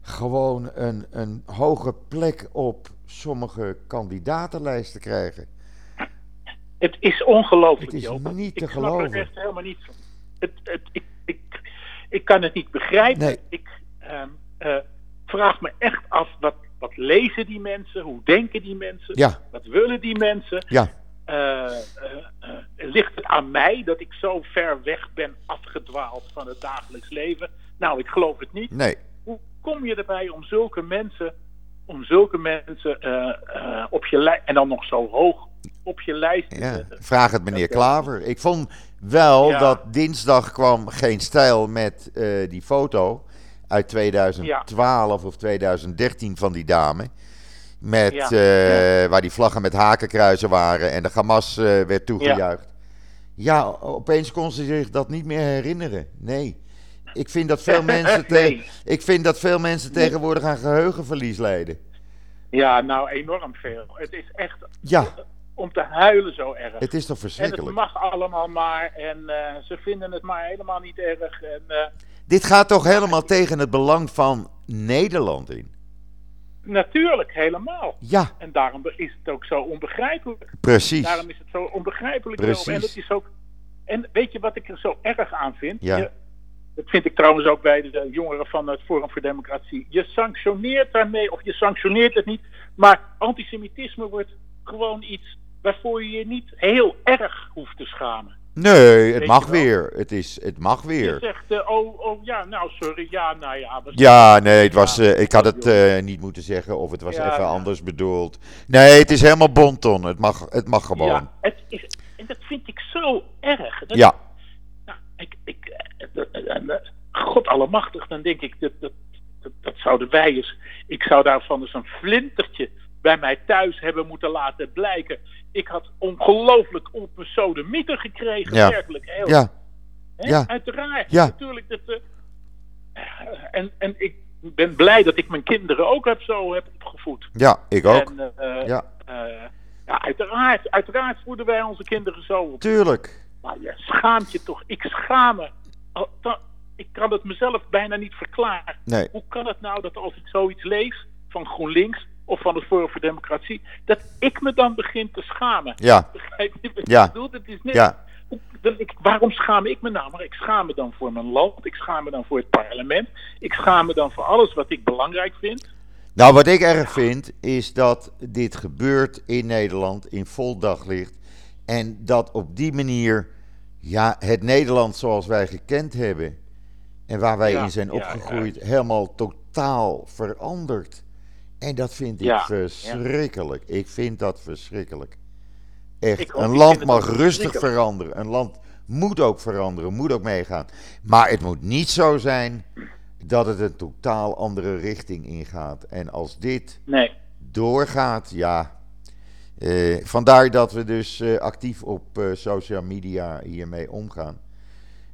gewoon een, een hoge plek op sommige kandidatenlijsten krijgen. Het is ongelooflijk, Het is Joop. niet te ik snap geloven. er echt helemaal niet van. Het, het, ik, ik, ik kan het niet begrijpen. Nee. Ik ehm, eh, vraag me echt af, wat, wat lezen die mensen? Hoe denken die mensen? Ja, Wat willen die mensen? ja, eh, eh, ligt het aan mij dat ik zo ver weg ben afgedwaald van het dagelijks leven? Nou, ik geloof het niet. nee. Hoe kom je erbij om zulke mensen, om zulke mensen eh, eh, op je lijst, en dan nog zo hoog op je lijst te Ja, zetten? vraag het meneer Klaver. Ik vond wel Ja. dat dinsdag kwam geen stijl met eh, die foto uit 2012 of 2013 van die dame. Met, Ja. Waar die vlaggen met hakenkruizen waren en de Hamas werd toegejuicht. Ja. opeens kon ze zich dat niet meer herinneren. Nee. Ik vind dat veel mensen, te- ik vind dat veel mensen tegenwoordig aan geheugenverlies lijden. Ja, nou enorm veel. Het is echt Ja, om te huilen zo erg. het is toch en het verschrikkelijk. mag allemaal maar en eh, ze vinden het maar helemaal niet erg. En, eh, Dit gaat toch helemaal tegen het belang van Nederland in? natuurlijk, helemaal. Ja, En daarom is het ook zo onbegrijpelijk. precies. Daarom is het zo onbegrijpelijk. Precies. En, het is ook, en weet je wat ik er zo erg aan vind? Ja. Je- dat vind ik trouwens ook bij de jongeren van het Forum voor Democratie. Je sanctioneert daarmee, of je sanctioneert het niet, maar antisemitisme wordt gewoon iets waarvoor je je niet heel erg hoeft te schamen. Nee, het mag je weer. Het, is, het mag Je weer. zegt, eh, oh, oh ja, nou sorry, ja, nou ja. Ja, nee, het was, eh, ik had het eh, niet moeten zeggen of het was Ja, even ja. anders bedoeld. Nee, het is helemaal bonton. Het mag, het mag gewoon. Ja, het is, en dat vind ik zo erg. Dat, Ja, ik, ik, eh, dat- eh, eh, God allemachtig, dan denk ik, dat, dat, dat, dat zouden wij eens... Ik zou daarvan eens een flintertje bij mij thuis hebben moeten laten blijken. Ik had ongelooflijk op mijn sodemieter gekregen, Ja. werkelijk. Heel, ja. Uiteraard, Ja. natuurlijk. Dat, eh, en, en ik ben blij dat ik mijn kinderen ook heb zo heb opgevoed. ja, ik ook. En, eh, Ja, eh, ja, uiteraard, uiteraard voeden wij onze kinderen zo op. tuurlijk. Maar je schaamt je toch. Ik schaam me. Da- Ik kan het mezelf bijna niet verklaren. Nee, Hoe kan het nou dat als ik zoiets lees van GroenLinks of van het Forum voor Democratie, dat ik me dan begin te schamen? ja, Begrijp je wat Ja. ik bedoel? Het is ja, ik, waarom schaam ik me nou? Maar ik schaam me dan voor mijn land. Ik schaam me dan voor het parlement. Ik schaam me dan voor alles wat ik belangrijk vind. Nou, wat ik erg vind, is dat dit gebeurt in Nederland in vol daglicht. En dat op die manier, ja, het Nederland zoals wij gekend hebben. En waar wij Ja, in zijn ja, opgegroeid, helemaal totaal verandert. En dat vind ik verschrikkelijk. Ik vind dat verschrikkelijk. Echt, Ik een land mag rustig veranderen. Een land moet ook veranderen, moet ook meegaan. Maar het moet niet zo zijn dat het een totaal andere richting ingaat. En als dit Nee. doorgaat, ja. Eh, vandaar dat we dus eh, actief op eh, social media hiermee omgaan.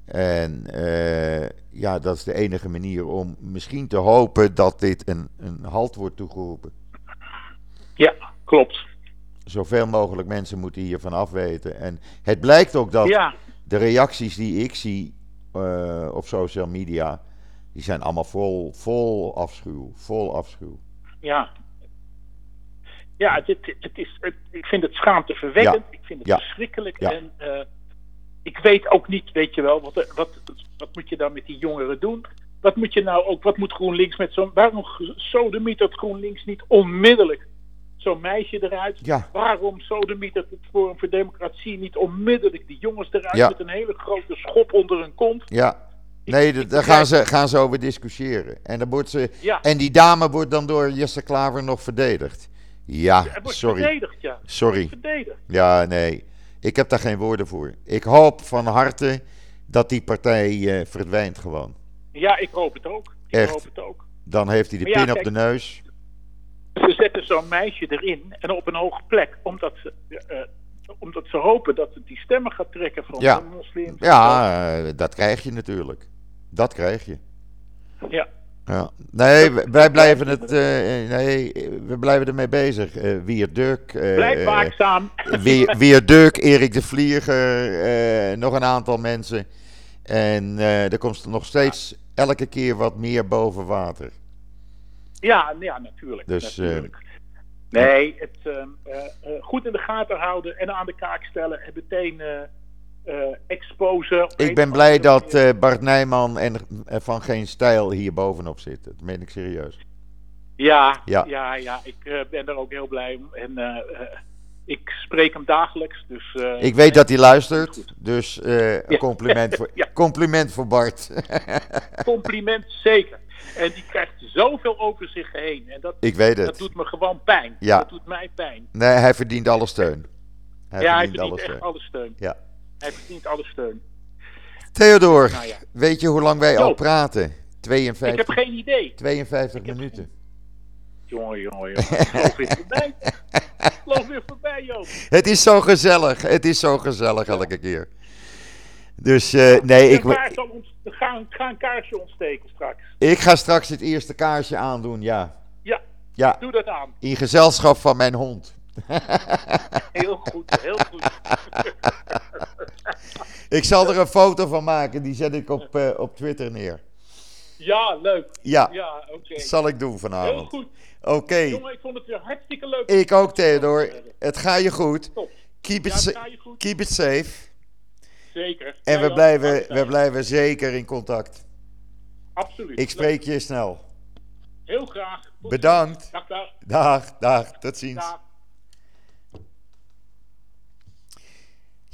En eh, ja, dat is de enige manier om misschien te hopen dat dit een, een halt wordt toegeroepen. Ja, klopt. Zoveel mogelijk mensen moeten hiervan afweten. En het blijkt ook dat Ja, de reacties die ik zie op social media, die zijn allemaal vol, vol afschuw. Vol afschuw. ja. Ja, het, is, het, ik vind het schaamteverwekkend. Ik vind het Ja. verschrikkelijk. Ja. En eh, ik weet ook niet, weet je wel, wat, wat, wat moet je dan met die jongeren doen? Wat moet je nou ook, wat moet GroenLinks met zo'n, waarom sodemiet dat GroenLinks niet onmiddellijk zo'n meisje eruit? Ja. Waarom sodemiet het Forum voor Democratie niet onmiddellijk die jongens eruit met een hele grote schop onder hun kont? Ja, Nee, daar gaan ze, gaan ze over discussiëren. En, dan wordt ze, en die dame wordt dan door Jesse Klaver nog verdedigd. Ja, wordt sorry. verdedigd, ja. Sorry. Verdedigd. Ja, nee. Ik heb daar geen woorden voor. Ik hoop van harte dat die partij eh, verdwijnt gewoon. Ja, ik hoop het ook. Ik Echt? hoop het ook. Dan heeft hij de ja, pin op kijk- de neus. Ze zetten zo'n meisje erin en op een hoge plek, omdat ze, eh, omdat ze hopen dat het die stemmen gaat trekken van Ja. de moslims. Ja, eh, dat krijg je natuurlijk. Dat krijg je. ja. Ja. Nee, wij blijven het. eh, nee, we blijven ermee bezig. Eh Wier Duk. eh, Blijf eh, waakzaam. Weer, weer Duk, Erik de Vlieger, eh, nog een aantal mensen. En eh, er komt nog steeds elke keer wat meer boven water. Ja, ja natuurlijk. Dus, eh, natuurlijk. nee, het ehm, eh, eh, goed in de gaten houden en aan de kaak stellen en meteen eh eh, exposen. Ik ben blij dat eh, Bart Nijman en eh, van Geen Stijl hier bovenop zit. Dat meen ik serieus. Ja, Ja. ja. ja, Ik eh, ben er ook heel blij om. En eh, eh, ik spreek hem dagelijks. Dus, eh, Ik weet dat hij luistert. Dus eh, Ja. compliment voor, Ja. compliment voor Bart. compliment zeker. En die krijgt zoveel over zich heen. En dat, ik weet dat het. doet me gewoon pijn. Ja. Dat doet mij pijn. Nee, hij verdient alle steun. Hij ja, hij verdient alle verdient echt steun. alle steun. Ja. Hij verdient alle steun. Theodor, Nou ja. weet je hoe lang wij al praten? Ik 52, heb geen idee. 52 minuten. Jongen, jongen, jongen. Geloof weer voorbij. Geloof weer voorbij, Joop. Het is zo gezellig. Het is zo gezellig elke keer. Dus eh, nee, ik, Ik ga, een- ga een kaarsje ontsteken straks. ik ga straks het eerste kaarsje aandoen, ja. Ja, Ja, doe dat aan. in gezelschap van mijn hond. Heel goed, heel goed. Ik zal er een foto van maken, die zet ik op, eh, op Twitter neer. Ja, leuk. Ja, Ja, oké. dat zal ik doen Heel vanavond. goed. Oké, Jongen, ik vond het weer hartstikke leuk. ik ook Theodor. Het gaat je goed. Top. Keep Ja, it, gaat je goed. keep it safe. Zeker. En we blijven, we blijven zeker in contact. Absoluut. Ik spreek je snel. Heel graag. Tot Bedankt. Dag, dag. Dag, dag, tot ziens. dag.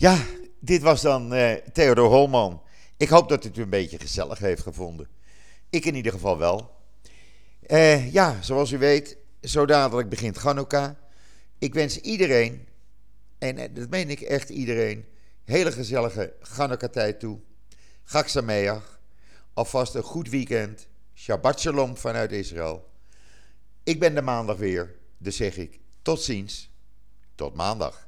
Ja, dit was dan eh, Theodor Holman. Ik hoop dat u het een beetje gezellig heeft gevonden. Ik in ieder geval wel. Eh, ja, zoals u weet, zo dadelijk begint Chanukka. Ik wens iedereen, en eh, dat meen ik echt iedereen, hele gezellige Chanukka-tijd toe. Chag. Alvast een goed weekend. Shabbat Shalom vanuit Israël. Ik ben de maandag weer, dus zeg ik tot ziens. Tot maandag.